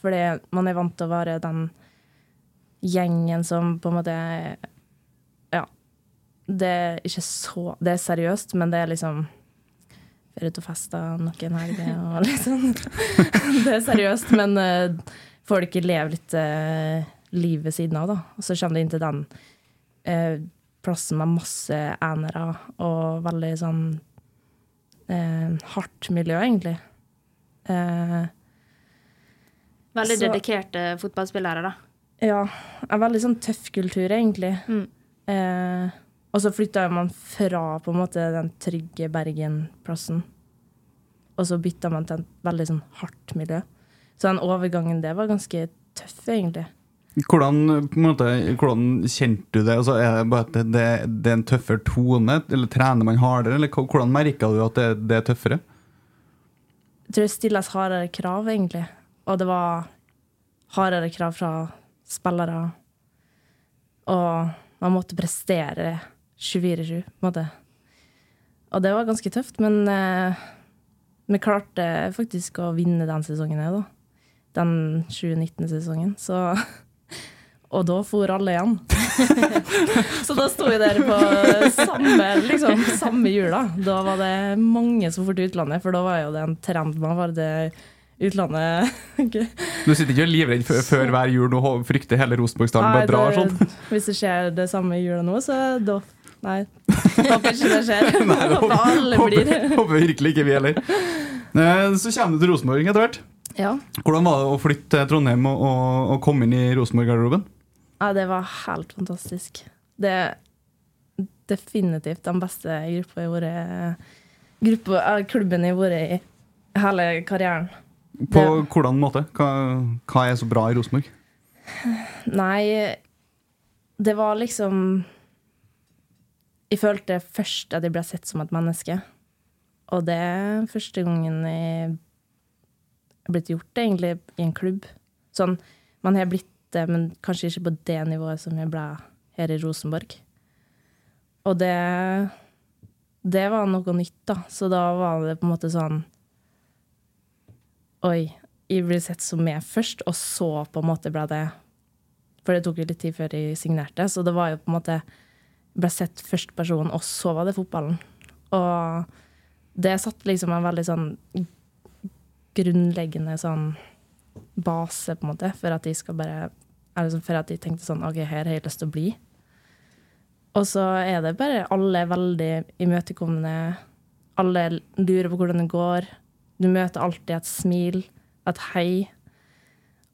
Fordi man er vant til å være den gjengen som på en måte Ja. Det er ikke så Det er seriøst, men det er liksom Ferie til da, noen helger og liksom Det er seriøst, men uh, folk lever litt uh, liv ved siden av, da. Og så kommer det inn til den uh, plassen med masse enere og veldig sånn hardt miljø, egentlig. Veldig så- dedikerte fotballspillere, da. Ja. En veldig sånn tøff kultur, egentlig. Mm. Eh, og så flytta man fra på en måte den trygge Bergen-plassen. Og så bytta man til et veldig sånn hardt miljø. Så den overgangen det var ganske tøff, egentlig. Hvordan, måte, hvordan kjente du det? Altså, er det bare at det, det, det er en tøffere tone, eller trener man hardere? Eller hvordan merka du at det, det er tøffere? Jeg tror det stilles hardere krav, egentlig. Og det var hardere krav fra spillere. Og man måtte prestere 24-7, på en måte. Og det var ganske tøft, men eh, vi klarte faktisk å vinne den sesongen òg, da. Den 2019-sesongen. Så Og da for alle igjen. så da sto jeg der på samme, liksom, samme jula. Da var det mange som for til utlandet, for da var jo det en trend man var det utlandet. Du sitter ikke livredd før, før hver jul og frykter hele Rosenborgsdalen bare drar sånn? Hvis det skjer det samme i jula nå, så da Nei. Håper ikke det skjer. Nei, Håper alle blir håper virkelig ikke vi heller. Eh, Så kommer du til Rosenborg etter hvert. Ja. Hvordan var det å flytte til Trondheim og, og, og komme inn i Rosenborg-garderoben? Ja, det var helt fantastisk. Det er definitivt den beste gruppa eh, Klubben jeg har vært i hele karrieren. På hvordan måte? Hva, hva er så bra i Rosenborg? Nei, det var liksom Jeg følte først at jeg ble sett som et menneske. Og det er første gangen jeg har blitt gjort det, egentlig, i en klubb. Sånn, man har blitt det, men kanskje ikke på det nivået som jeg ble her i Rosenborg. Og det Det var noe nytt, da. Så da var det på en måte sånn Oi, jeg ble sett som meg først, og så på en måte ble det For det tok jo litt tid før jeg signerte, så det var jo på en måte ble sett først person, og så var det fotballen. Og det satt liksom en veldig sånn grunnleggende sånn base, på en måte, for at de skal bare eller sånn For at de tenkte sånn OK, her har jeg lyst til å bli. Og så er det bare alle veldig imøtekommende. Alle lurer på hvordan det går. Du møter alltid et smil, et hei.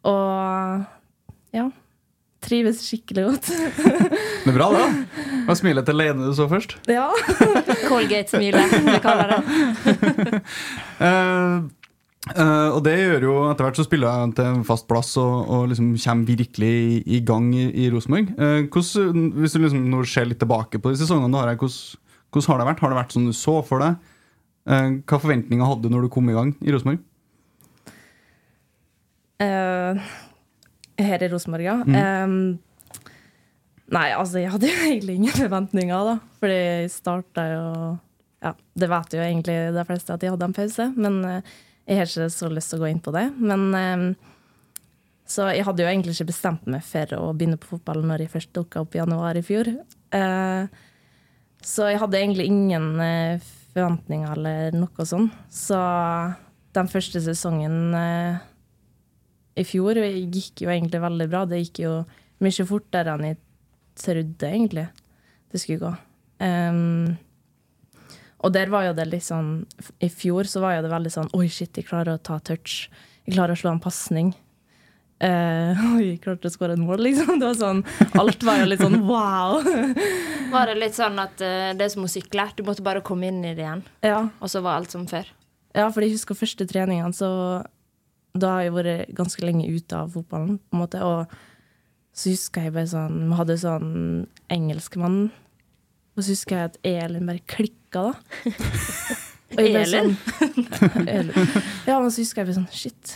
Og ja. Trives skikkelig godt. Det er bra, det. da. Hva smilet til Lene du så først? ja. Colgate-smilet, vi kaller det. Eh, eh, og det gjør jo etter hvert så spiller jeg til en fast plass og, og liksom kommer virkelig i, i gang i, i Rosenborg. Uh, hvis du liksom nå ser litt tilbake på de sesongene du har her, hvordan, hvordan har det vært? Har det vært som du så for deg? Uh, hva forventninger hadde du når du kom i gang i Rosenborg? Her i Rosenborg, ja. Mm. Um, nei, altså, jeg hadde jo egentlig ingen forventninger, da. Fordi jeg starta jo Ja, det vet jo egentlig de fleste at jeg hadde en pause, men jeg har ikke så lyst til å gå inn på det. Men eh, Så jeg hadde jo egentlig ikke bestemt meg for å begynne på fotball når jeg først dukka opp i januar i fjor. Eh, så jeg hadde egentlig ingen eh, forventninger eller noe sånn. Så den første sesongen i fjor gikk jo egentlig veldig bra. Det gikk jo mye fortere enn jeg trodde, egentlig, det skulle gå. Ehm, og der var jo det litt sånn I fjor så var jo det veldig sånn Oi, shit, jeg klarer å ta touch. Jeg klarer å slå en pasning. Uh, oi, klarte å skåre et mål, liksom. Det var sånn, alt var jo litt sånn wow. Var det litt sånn at uh, det er som å sykle? Du måtte bare komme inn i det igjen, Ja. og så var alt som før? Ja, for jeg husker første treningene, så da har jeg vært ganske lenge ute av fotballen, på en måte. Og så husker jeg bare sånn Vi hadde sånn engelskmann, og så husker jeg at Elin bare klikka, da. Jeg ble Elin? Sånn, Ja, men så husker jeg bare sånn Shit,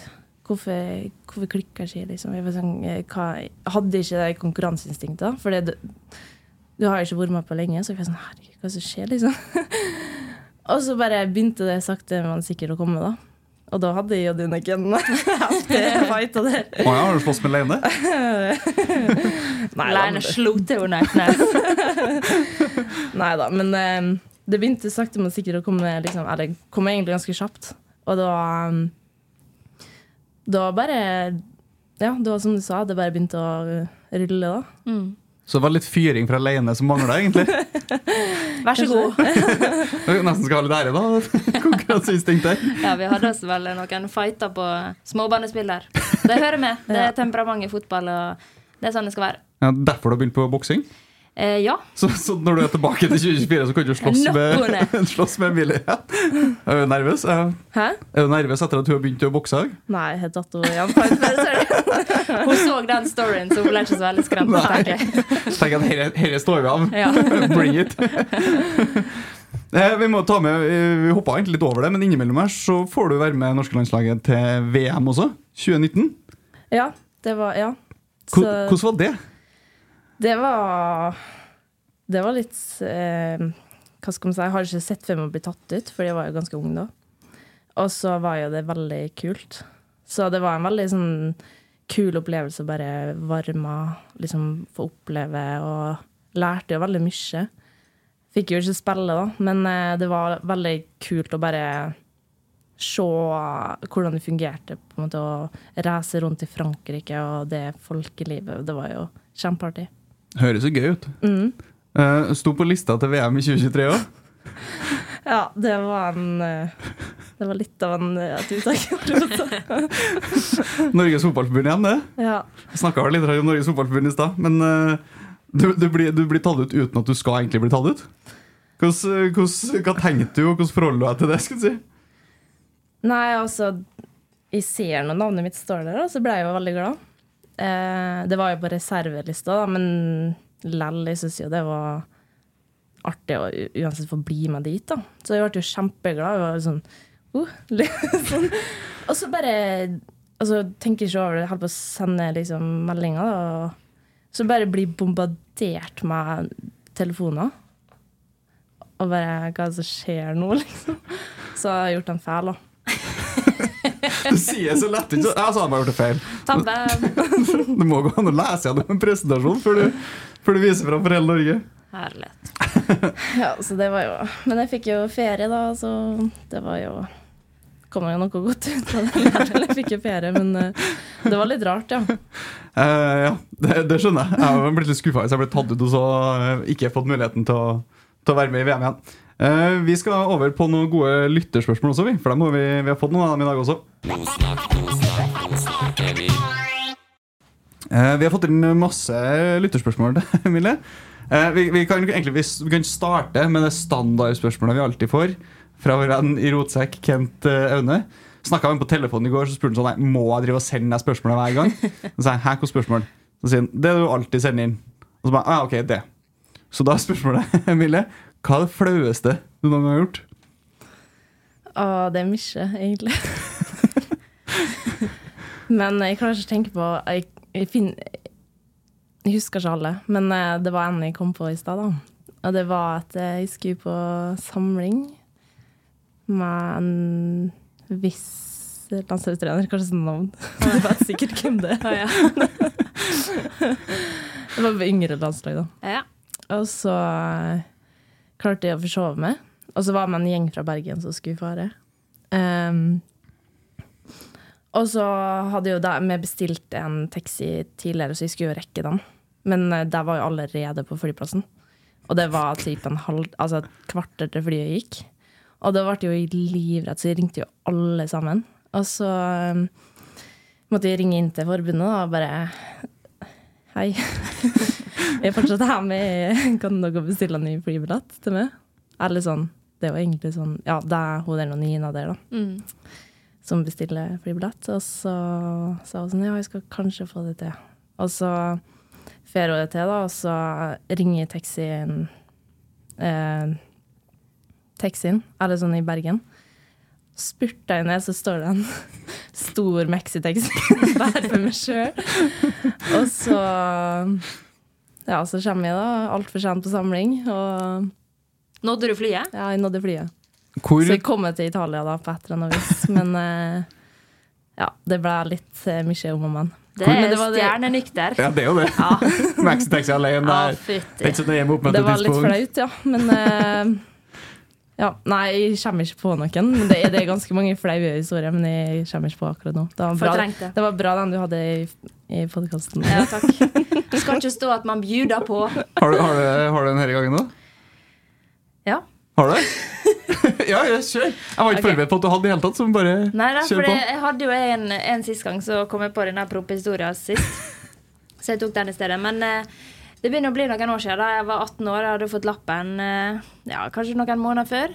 hvorfor, hvorfor klikker ikke liksom? Jeg, sånn, eh, hva, hadde ikke det konkurranseinstinktet, da. For det, du har jo ikke vært med på lenge, så jeg var sånn Herregud, hva som skjer, liksom? Og så bare begynte det sakte, men sikkert å komme, da. Og da hadde jeg og Duneken heftig fight. Og der. Å ja, har du slåss med Leine? Nei, Leine slo til henne nei da, men eh, det begynte sakte, men sikkert å komme liksom, Eller kom egentlig ganske kjapt. Og da um, Da bare Ja, det var som du sa, det bare begynte å rulle, da. Så det var litt fyring fra Leine som mangla, egentlig. Vær så god. Nesten skal ha litt ære, da. Konkurranseinstinktet. Ja, vi hadde oss vel noen fighter på småbanespill der. Det hører med. Det er temperament i fotball, og det er sånn det skal være. Ja, derfor du har begynt på boksing? Eh, ja. Så, så når du er tilbake til 2024, så kan du slåss med, slåss med Emilie? igjen? Er du nervøs? Ja. Hæ? Er du nervøs etter at hun har begynt å bokse? Nei, jeg tatt henne før. sorry. Hun så den storyen, så hun ble ikke så veldig skremt. Så tenker jeg. At her står vi av. Ja. Bring it. Eh, Vi må ta med, vi hoppa egentlig litt over det, men innimellom her så får du være med norske landslaget til VM også. 2019. Ja, det var Ja. Så- Hvordan var det? Det var Det var litt eh, Hva skal man si? Jeg har ikke sett meg å bli tatt ut, for jeg var jo ganske ung da. Og så var jo det veldig kult. Så det var en veldig sånn kul opplevelse å bare varme, liksom få oppleve, og lærte jo veldig mye. Fikk jo ikke spille, da, men eh, det var veldig kult å bare se hvordan det fungerte på en måte å reise rundt i Frankrike og det folkelivet. Det var jo kjempeartig. Høres jo gøy ut. Mm. Uh, Sto på lista til VM i 2023 òg. Ja, det var en eh, Det var litt av en eh, et uttak. Norges Fotballforbund igjen, det. ja. Snakka vel litt om Norges Fotballforbund i stad, men uh, du, du, blir, du blir tatt ut uten at du skal egentlig bli tatt ut. Hvordan, hvordan, hva tenkte du, og hvordan forholder du deg til det? skulle du si? Nei, altså Jeg ser når navnet mitt står der, og så ble jeg jo veldig glad. Eh, det var jo på reservelista, men lell, jeg syns jo det var artig å uansett få bli med dit. da. Så jeg ble jo kjempeglad. Jeg var sånn, uh, sånn. Og så bare altså, tenker ikke over det. Holder på å sende liksom, meldinger. Da, så bare bli bombardert med telefoner. Og bare Hva er det som skjer nå, liksom? Så jeg har gjort en feil, da. Du sier så lett ikke, Jeg sa jeg bare gjort det feil. Det må gå an å lese gjennom en presentasjon før du, før du viser fram for hele Norge. Herlighet. Ja, så det var jo Men jeg fikk jo ferie, da, så det var jo Kom jo noe godt ut av det. Jeg fikk jo ferie, men eh, det var litt rart, ja. Uh, ja, det, det skjønner jeg. Jeg har blitt litt skuffa hvis jeg ble tatt ut og så eh, ikke fått muligheten til å, til å være med i VM igjen. Eh, vi skal over på noen gode lytterspørsmål også, vi. For dem har vi, vi har fått noen av dem i dag også. Uh, vi har fått inn masse lytterspørsmål, Mille. Uh, vi, vi, kan egentlig vi, vi kan starte med det standardspørsmålet vi alltid får fra vår venn i rotsekk, Kent eh, Aune. Snakka med ham på telefonen i går, så spurte han sånn Nei, må jeg drive og sende deg spørsmålet hver gang. Så sa jeg, hæ, hvilket spørsmål? Så sier han det du alltid sender inn. Og så bare, ah, ok, det. Så da er spørsmålet, Emilie, hva er det flaueste du noen gang har gjort? Å, det er mye, egentlig. men jeg klarer ikke å tenke på Jeg, jeg, finner, jeg husker ikke alle, men eh, det var en jeg kom på i stad. da. Og det var at eh, jeg skulle på samling med en viss landslagstrener. Kanskje sånn navn. Du vet sikkert hvem det er. det var på yngre landslag, da. Ja. Og så eh, klarte jeg å forsove meg. Og så var vi en gjeng fra Bergen som skulle fare. Um, og så hadde jo da, vi bestilt en taxi tidligere, så vi skulle jo rekke den. Men uh, der var jo allerede på flyplassen. Og det var typ en halv, altså et kvarter til flyet gikk. Og da ble jeg jo livredd, så jeg ringte jo alle sammen. Og så um, måtte jeg ringe inn til forbundet og bare Hei. Jeg er fortsatt her med Kan dere bestille en ny flybillett til meg? Eller sånn. Det er jo egentlig sånn Ja, det er hun der og Nina der, da. Mm. Som bestiller flybillett. Og så sa hun sånn Ja, jeg skal kanskje få det til. Og så får hun det til, da, og så ringer taxien eh, Taxien, eller sånn i Bergen. Spurter jeg ned, så står det en stor Mexitex der for meg sjøl. Og så Ja, så kommer jeg da altfor sent på samling, og Nådde du flyet? ja, jeg nådde flyet. Hvor Så jeg kom til Italia da på et eller annet vis. Men eh, ja, det ble litt eh, mye om og men. Det er var det- stjernenykter. Ja, det er jo det. Maxi-taxi alene Ja, der. er ikke så nøye med oppmøte Det var litt flaut, ja. Men eh, ja, Nei, jeg kommer ikke på noen. Men Det er, det er ganske mange flaue historier, men jeg kommer ikke på akkurat nå. Det var bra, det. var bra den du hadde i, i podkasten. Ja, takk. Det skal ikke stå at man bjuder på. Har du, har, du, har du den her gangen da? Ja. Har du ja, ja, kjør. Jeg var ikke okay. forberedt på at du hadde det i hele tatt, så bare Nei da, kjør på. jeg hadde jo en, en sist gang, så kom jeg på denne propphistorien sist. Så jeg tok den i stedet. Men eh, det begynner å bli noen år siden. Da jeg var 18 år, jeg hadde fått lappen eh, ja, kanskje noen måneder før.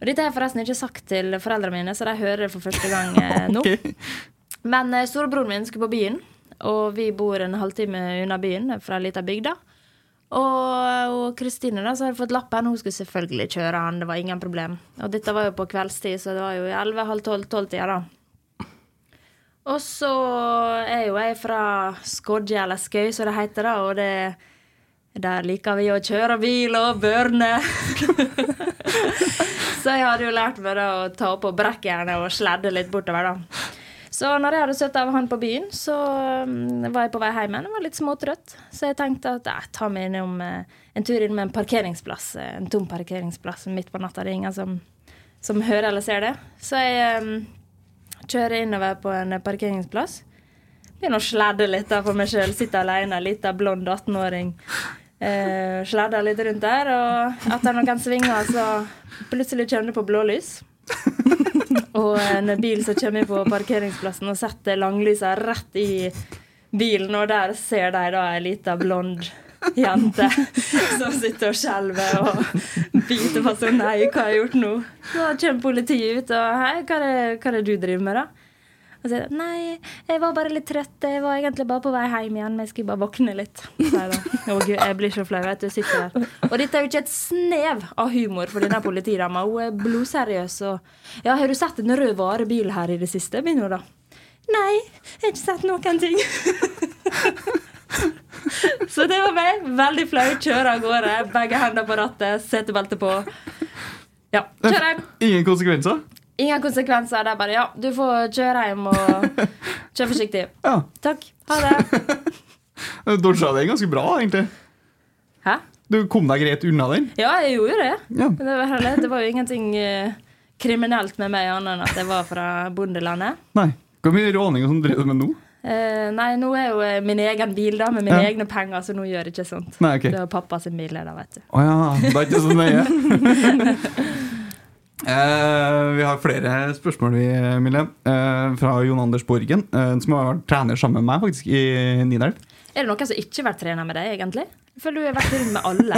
Og dette har jeg forresten ikke sagt til foreldrene mine, så de hører det for første gang eh, nå. Men eh, storebroren min skulle på byen, og vi bor en halvtime unna byen, fra ei lita bygd. Og og Kristine da, så hadde fått lappen. Hun skulle selvfølgelig kjøre han, det var ingen problem. Og dette var jo på kveldstid, så det var jo i 11, halv 12, 12-tida, da. Og så er jo jeg fra Skodje, eller Skøy, som det heter, da, og det der liker vi å kjøre bil og børne. så jeg hadde jo lært meg da å ta på brekkjernet og sledde litt bortover, da. Så når jeg hadde sett av han på byen, så mm, var jeg på vei hjem igjen. Var litt småtrøtt, så jeg tenkte at jeg tar meg innom eh, en tur innom en parkeringsplass. eh, En tom parkeringsplass midt på natta. Det er ingen som, som hører eller ser det. Så jeg mm, kjører innover på en eh, parkeringsplass. Begynner å sladde litt for meg sjøl. Sitter alene, lita blond 18-åring. Eh, sladder litt rundt der, og etter noen svinger så plutselig kommer det på blålys. Og en bil som kommer på parkeringsplassen og setter langlysa rett i bilen, og der ser de da ei lita blond jente som sitter og skjelver og biter på sånn Nei, hva har jeg gjort nå? Så kommer politiet ut og Hei, hva er det, hva er det du driver med, da? Og sier Nei, jeg var bare litt trøtt. Jeg var egentlig bare på vei hjem igjen, men jeg skulle bare våkne litt. Å gud, jeg blir så flau, vet du. Sitter der. Og dette er jo ikke et snev av humor for denne politidama. Hun er blodseriøs og Ja, har du sett en rød varebil her i det siste? Begynner hun da. Nei, jeg har ikke sett noen ting. Så det var meg. Veldig flau. Kjører av gårde. Begge hender på rattet, setebelte på. Ja, kjør hjem. Ingen konsekvenser? Ingen konsekvenser. Det er bare ja, du får kjøre hjem og kjøre forsiktig. Ja. Takk. Ha det. Dodga den ganske bra, egentlig. Hæ? Du kom deg greit unna den. Ja, jeg gjorde det. Ja. Men Det var, det var jo ingenting eh, kriminelt med meg annet enn at jeg var fra bondelandet. Nei. Hvor mye råning som driver du med nå? Eh, nei, nå er jo eh, min egen bil da, med mine Ja. egne penger, så nå gjør det ikke sånt. Nei, okay. Det er pappa sin bil, da, vet du. Å ja, det er ikke så nøye. Uh, vi har flere spørsmål, vi, Emilie. Eh, fra Jon Anders Borgen, uh, som har vært trener sammen med meg faktisk i Nidelv. Er det noen som ikke har vært trener med deg, egentlig? Jeg føler du har vært rundt med alle.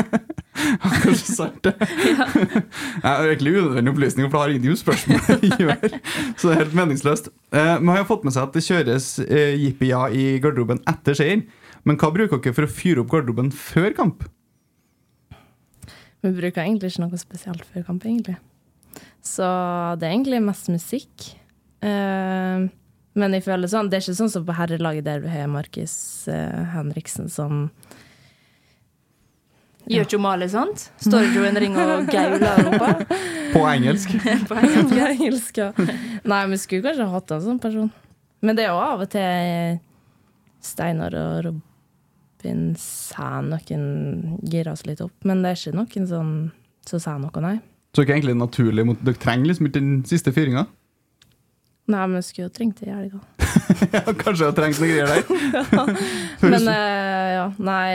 Kanskje sagt det. Jeg har egentlig unødvendig opplysning, for det har ingenting med spørsmålet å gjøre. Så det er helt meningsløst. Eh, Man har jo fått med seg at det kjøres eh, jippi-ja i garderoben etter seier. Men hva bruker dere for å fyre opp garderoben før kamp? Vi bruker egentlig ikke noe spesielt før kamp, egentlig. Så det er egentlig mest musikk. Eh, men jeg føler sånn, det er ikke sånn som på herrelaget der vi har Markus eh, Henriksen som Gjør ikke Mali sånt? Står ikke en ring og gauler roper? På engelsk? På engelsk. På engelsk, ja. Nei, vi skulle kanskje hatt en sånn person. Men det er jo av og til Steinar og Robin sier noen girer oss litt opp. Men det er ikke noen sånn som sier noe, nei. Så er ikke egentlig naturlig mot Dere trenger liksom ikke den siste fyringa? Nei, men vi skulle jo trengt det i helga. ja, kanskje jeg hadde trengt noen greier der? Men uh, ja, nei,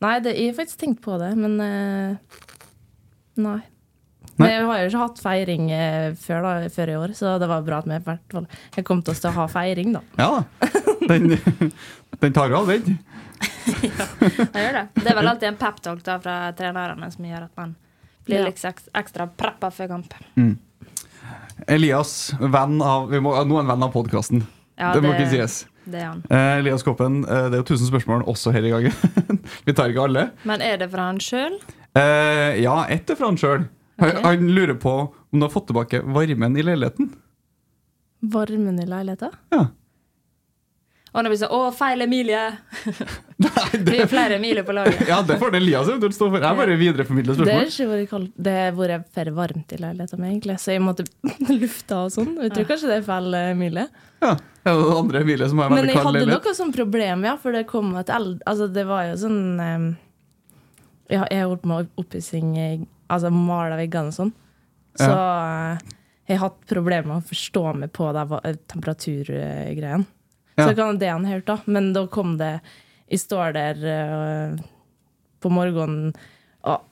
nei det, jeg har faktisk tenkt på det, men uh, nei. Nei. Vi har jo ikke hatt feiring eh, før, da, før i år, så det var bra at vi i hvert fall har kommet oss til å ha feiring, da. Ja da. Den, den tar jo ja, den. Jeg gjør det. Det er vel alltid en peptalk da fra trenerne som gjør at man blir Ja. litt ekstra preppa før kamp. Elias, venn av vi må, Nå er han venn av podkasten. Ja, det må ikke sies. Det er han. Eh, Elias Koppen, eh, det er jo 1000 spørsmål også her i gangen. vi tar ikke alle. Men er det fra han sjøl? Eh, ja, ett er fra han sjøl. Han, han lurer på om du har fått tilbake varmen i leiligheten. Varmen i leiligheten? Ja. Og nå blir det sånn 'Å, feil Emilie', Vi er flere Emilie på laget. Ja, det får det Elias eventuelt stå for. Jeg bare videreformidler Det har spørsmål. ikke vært kaldt. Det har vært for varmt i leiligheten min, egentlig, så jeg måtte lufte og sånn. Jeg tror kanskje det er feil, Emilie. Ja, er det andre Emilie som har Men jeg hadde leilighet? noe sånn problem, ja, for det kom et eld... Altså, det var jo sånn um, ja, Jeg har holdt på med oppussing, i- altså mala veggene og sånn. Så eh, jeg har hatt problemer med å forstå meg på det temperaturgreiene. Ja. Så det kan det han hørt, da. Men da kom det Jeg står der uh, på morgenen og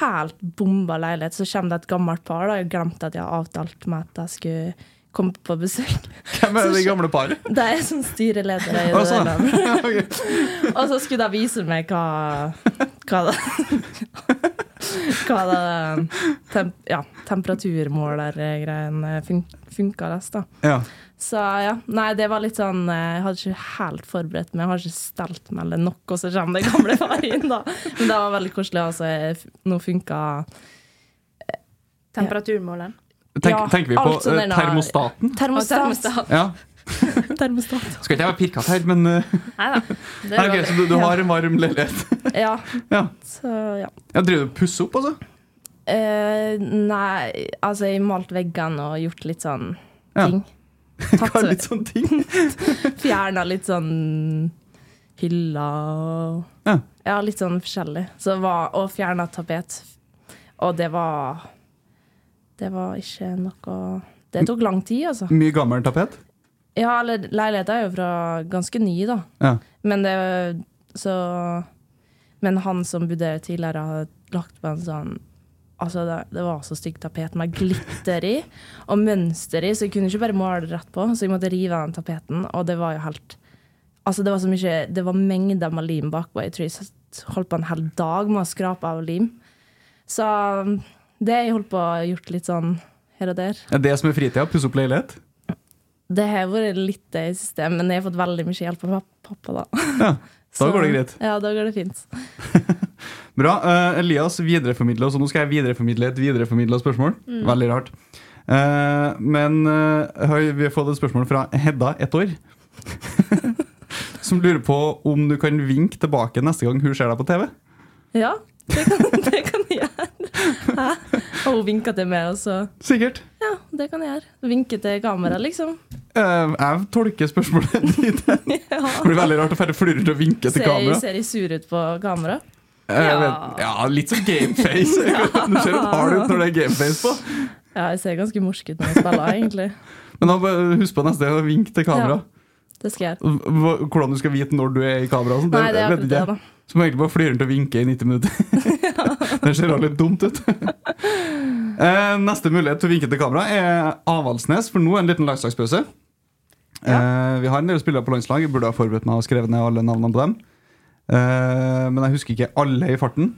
helt bomba leilighet. Så kommer det et gammelt par. da Jeg glemte at jeg har avtalt med at jeg skulle komme på besøk. Hvem er det gamle paret? Det er som styreleder i det sånn. landet. Og så skulle de vise meg hva Hva det Hva det tem, ja, temperaturmålergreiene fun, funka best, da. Ja. Så ja, nei, det var litt sånn eh, Jeg hadde ikke helt forberedt meg. Jeg har ikke stelt meg eller noe, så kommer det gamle far inn, da. Men det var veldig koselig. Altså, nå funka Temperaturmåleren. Tenk, Ja, tenker vi på sånn eh, termostaten? termostat. Termostat. Ja. Termostat. Skal ikke jeg være pirkete her, men uh, Nei da. Det nei, er. Så du, du har en varm leilighet? Ja. Ja. Så ja. ja driver du og pusser opp, altså? Uh, nei, altså jeg har malt veggene og gjort litt sånn Ja. Hva er litt sånne ting? Fjerna litt sånn hyller og Ja. Ja, litt sånn forskjellig. Så var, og fjerna tapet. Og det var Det var ikke noe Det tok lang tid, altså. Mye gammel tapet? Ja, eller leiligheten er jo fra ganske ny, da. Ja. Men det så Men han som bodde tidligere, har lagt på en sånn Altså, det, det var så stygt tapet med glitter i og mønster i, så jeg kunne ikke bare male det rett på. Så jeg måtte rive av den tapeten, og det var jo helt Altså, det var så mye Det var mengder med lim bakpå. Jeg tror jeg holdt på en hel dag med å skrape av lim. Så det har jeg holdt på å gjort litt sånn her og der. Er det som er fritida? Pusse opp leilighet? Det har vært litt det i systemet, men jeg har fått veldig mye hjelp av pappa, da. Ja, da går det greit. Ja, da går det fint. Bra. Uh, Elias videreformidler, så nå skal jeg videreformidle et videreformidla spørsmål. Mm. Veldig rart. Uh, men uh, vi har fått et spørsmål fra Hedda, ett år. som lurer på om du kan vinke tilbake neste gang hun ser deg på TV. Ja, det kan, det kan jeg gjøre. Hæ? Og hun vinka til meg, og så Sikkert. Ja, det kan jeg gjøre. Vinke til kamera, liksom. Eh, jeg tolker spørsmålet ditt. Ja. Det blir veldig rart å fære flyr til å vinke til Ser jeg, kamera. ser jeg sur ut på kamera? Eh, Ja. ja, litt som gameface. Du ser litt hard ut når det er gameface på. Ja, jeg ser ganske morsk ut når jeg spiller, egentlig. Men da bare husk på neste gang å vinke til kamera. Det skal jeg gjøre. Hva- Hvordan du skal vite når du er i kamera. og sånt, Nei, det er vet akkurat ikke det, da. Så må egentlig bare flyre til å vinke i 90 minutter. det ser også litt dumt ut. Eh, Neste mulighet til å vinke til kamera er Avaldsnes, for nå er det en liten landslagspause. Eh, vi har en del spillere på landslag. Jeg burde ha forberedt meg og skrevet ned alle navnene på dem. Eh, men jeg husker ikke alle i farten.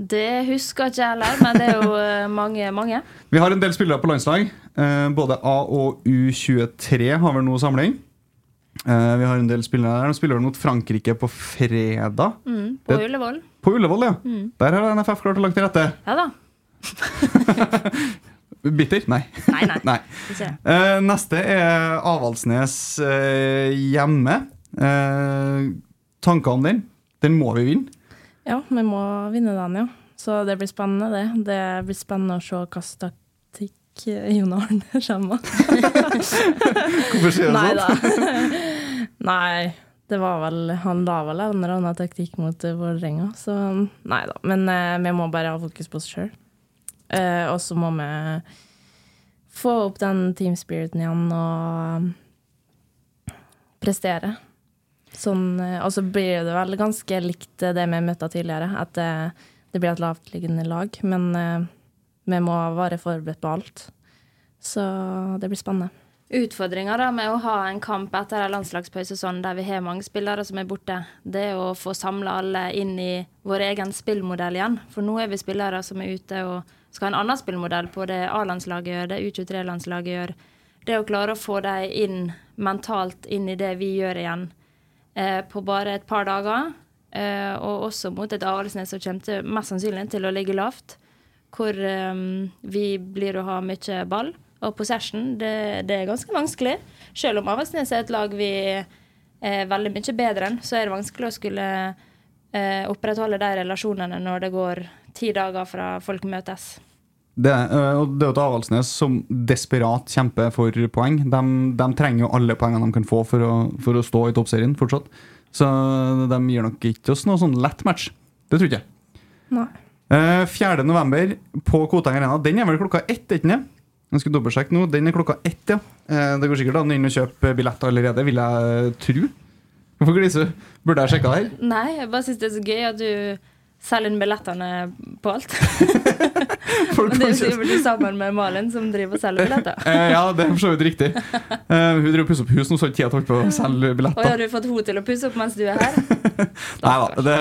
Det husker ikke jeg heller, men det er jo mange, mange. Vi har en del spillere på landslag. Eh, både A- og U23 har vel nå samling. Eh, vi har en del spillere der. De spiller mot Frankrike på fredag. Mm, på Ullevål. På Ullevål, ja. Mm. Der har NFF klart å lage til rette. Ja da. Bitter? Nei. Nei, nei. nei. Eh, neste er Avaldsnes eh, hjemme. Tankene tanker om den? Den må vi vinne. Ja, vi må vinne den, ja. Så det blir spennende, det. Det blir spennende å se hvilken taktikk eh, Jon Arne kommer med. Hvorfor sier du Nei sånt? da. Nei, det var vel Han la vel en eller annen taktikk mot uh, Vålerenga, så nei da. Men eh, vi må bare ha fokus på oss sjøl. og så må vi få opp den team spiriten igjen og eh, prestere. Sånn, eh, og så blir det vel ganske likt det vi møtte tidligere, at det, det blir et lavtliggende lag. Men eh, vi må være forberedt på alt. Så det blir spennende. Utfordringa med å ha en kamp etter en landslagspause sånn, der vi har mange spillere som er borte, det er å få samla alle inn i vår egen spillmodell igjen. For nå er vi spillere som er ute og skal ha en annen spillmodell på det A-landslaget gjør, det U23-landslaget gjør. Det å klare å få dem inn mentalt inn i det vi gjør igjen eh, på bare et par dager, eh, og også mot et Avaldsnes som kommer til, mest sannsynlig til å ligge lavt, hvor eh, vi blir å ha mye ball. Og possession, det, det er ganske vanskelig. Selv om Avaldsnes er et lag vi er veldig mye bedre enn, så er det vanskelig å skulle eh, opprettholde de relasjonene når det går ti dager fra folk møtes. Det, er- og det er Avaldsnes som desperat kjemper for poeng. De, de trenger jo alle poengene de kan få for å, for å stå i toppserien fortsatt. Så de gir nok ikke oss noe sånn lett match. Det tror ikke jeg. Nei. Eh, 4. november på Koteng Arena. Den er vel klokka ett, ikke den? Jeg skal dobbeltsjekke nå. Den er klokka ett, ja. Eh, det går sikkert an å inn kjøpe billetter allerede, vil jeg tro. Hvorfor gliser du? Burde jeg sjekka her? Nei, jeg bare syns det er så gøy at du selger inn billettene på alt. Folk Men det er du sammen med Malin som driver og selger billetter. Eh, ja, det er for så vidt riktig. Uh, hun driver og pusser opp hus nå, så har ikke tida holde på å selge Og har du fått henne til å pusse opp mens du er her? Nei da, det,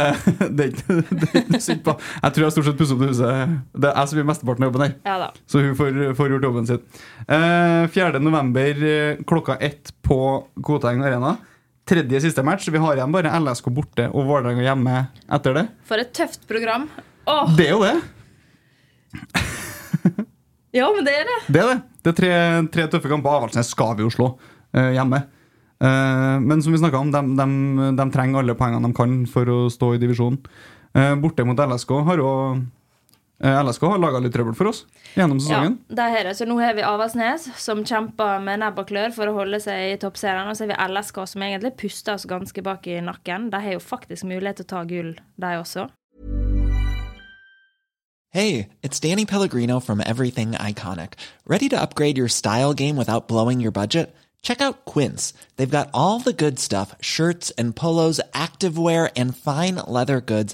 det, det er ikke synd på. Jeg tror jeg stort sett pusser opp det huset. Det er jeg som gjør mesteparten av jobben her. Ja da. Så hun får, får gjort jobben sin. Uh, 4. november eh, klokka ett på Koteng Arena. Tredje siste match. Vi har igjen bare LSK borte og Vålerenga hjemme etter det. For et tøft program. Åh, Det er jo det. ja, men det er det. Det er det. Det er tre, tre tøffe kamper. Avaldsnes skal vi jo slå uh, hjemme. Uh, men som vi snakka om, de, de, de trenger alle poengene de kan for å stå i divisjonen. Uh, borte mot LSK har jo LSK har laga litt trøbbel for oss gjennom Ja, det er det. Så nå har vi Avaldsnes, som kjemper med nebb og klør for å holde seg i toppserien. Og så har vi LSK, som egentlig puster oss ganske bak i nakken. De har jo faktisk mulighet til å ta gull, de også. Hey, it's Danny Pellegrino from Everything Iconic. Ready to upgrade your style game without blowing your budget? Check out Quince. They've got all the good stuff shirts and polos, activewear, and fine leather goods,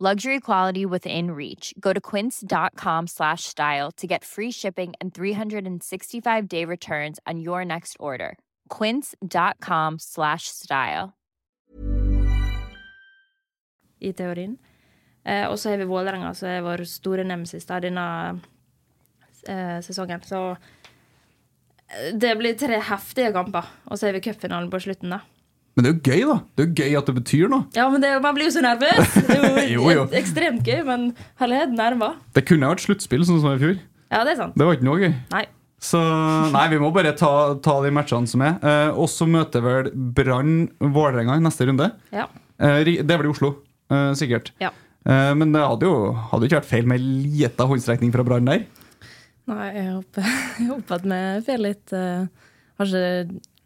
Luxury quality within reach. Go to quince.com slash style to get free shipping and 365 day returns on your next order. Quince.com slash style. i teorien. Eh, og så har vi Vålerenga, som er vår store nemesis da, denne eh, sesongen. Så eh, det blir tre heftige kamper. Og så har vi cupfinalen på slutten, da. Men det er jo gøy, da. Det er jo gøy at det betyr noe. Ja, men det, man blir jo så nervøs! Det er jo, Jo, jo. ekstremt gøy, men herlighet, nerver. Det kunne vært sluttspill, sånn som i fjor. Ja, det er sant. Det var ikke noe gøy. Nei. Så nei, vi må bare ta, ta de matchene som er. Eh, og så møter vel Brann Vålerenga i neste runde. Ja. Eh, det er vel i Oslo, eh, sikkert. Ja. Eh, men det hadde jo hadde ikke vært feil med lita håndstrekning fra Brann der. Nei, jeg håper, jeg håper at vi får litt uh,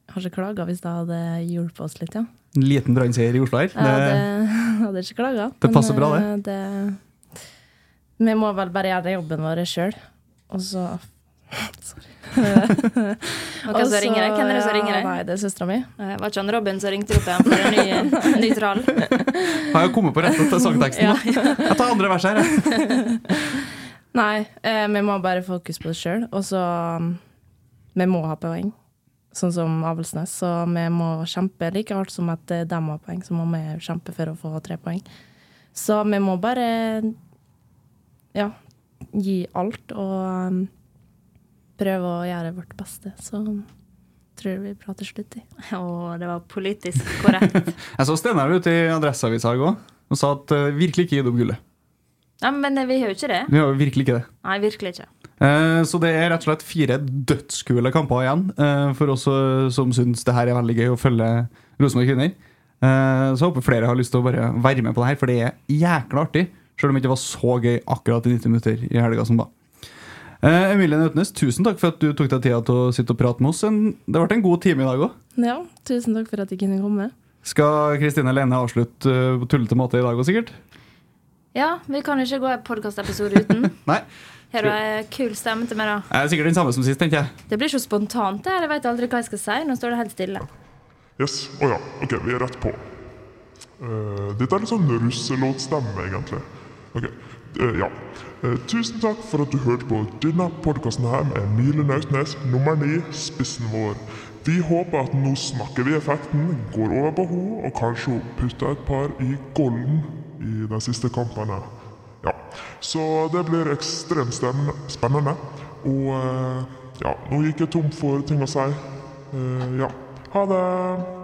Har ikke, klaga hvis det hadde hjulpet oss litt, ja. En liten Brann-seier i Oslo her. Ja, hadde, Det, hadde ikke klaga. Det passer bra, det. eh, det. Vi må vel bare gjøre jobben vår sjøl, og så Sorry. Og hvem som ringer deg? Hvem er det som ringer deg? Nei, det er søstera mi. Eh, Var ikke han Robin som ringte opp igjen for en ny, ny trall? har jeg kommet på rett til sangteksten? Ja? Jeg tar andre vers her, jeg. Nei, eh, vi må bare fokusere på det sjøl. Og så um, Vi må ha poeng, sånn som Avaldsnes. Så vi må kjempe like hardt som at eh, de har poeng, så må vi kjempe for å få tre poeng. Så vi må bare ja, gi alt og um, prøve å gjøre vårt beste. Så tror jeg vi prater slutt i. Å, det var politisk korrekt. Jeg så Steinar ute i Adresseavisa i går og sa at eh, virkelig ikke gi opp gullet. Ja, men vi har jo ikke det. Vi har jo virkelig ikke det. Nei, virkelig ikke. Eh, Så det er rett og slett fire dødskule kamper igjen eh, for oss eh, som syns det her er veldig gøy å følge Rosenborg kvinner. Eh, Så jeg håper flere har lyst til å bare være med på det her, for det er jækla artig. Selv om det ikke var så gøy akkurat i 90 minutter i helga som var. Eh, Emilie Nøtnes, tusen takk for at du tok deg tida til å sitte og prate med oss. Det ble en god time i dag òg. Ja, tusen takk for at jeg kunne komme. Skal Kristine Lene avslutte på tullete måte i dag òg, sikkert? Ja, vi kan ikke gå en podkastepisode uten. Nei. Har du ei kul stemme til meg, da? Jeg er sikkert den samme som sist, tenker jeg. Det blir så spontant det her. Jeg vet aldri hva jeg skal si. Nå står det helt stille. Yes. Å ja. Ok, vi er rett på. Uh, dette er litt sånn russelåtstemme, egentlig. Ok, uh, ja. Uh, tusen takk for at du hørte på denne podkasten her med Emile Naustnes, nummer ni, spissen vår. Vi håper at nå snakker vi effekten går over på henne, og kanskje hun putter et par i golden i de siste kampene. Ja, så det blir ekstremt spennende. Og eh, ja, nå gikk jeg tom for ting å si. Eh, ja, ha det!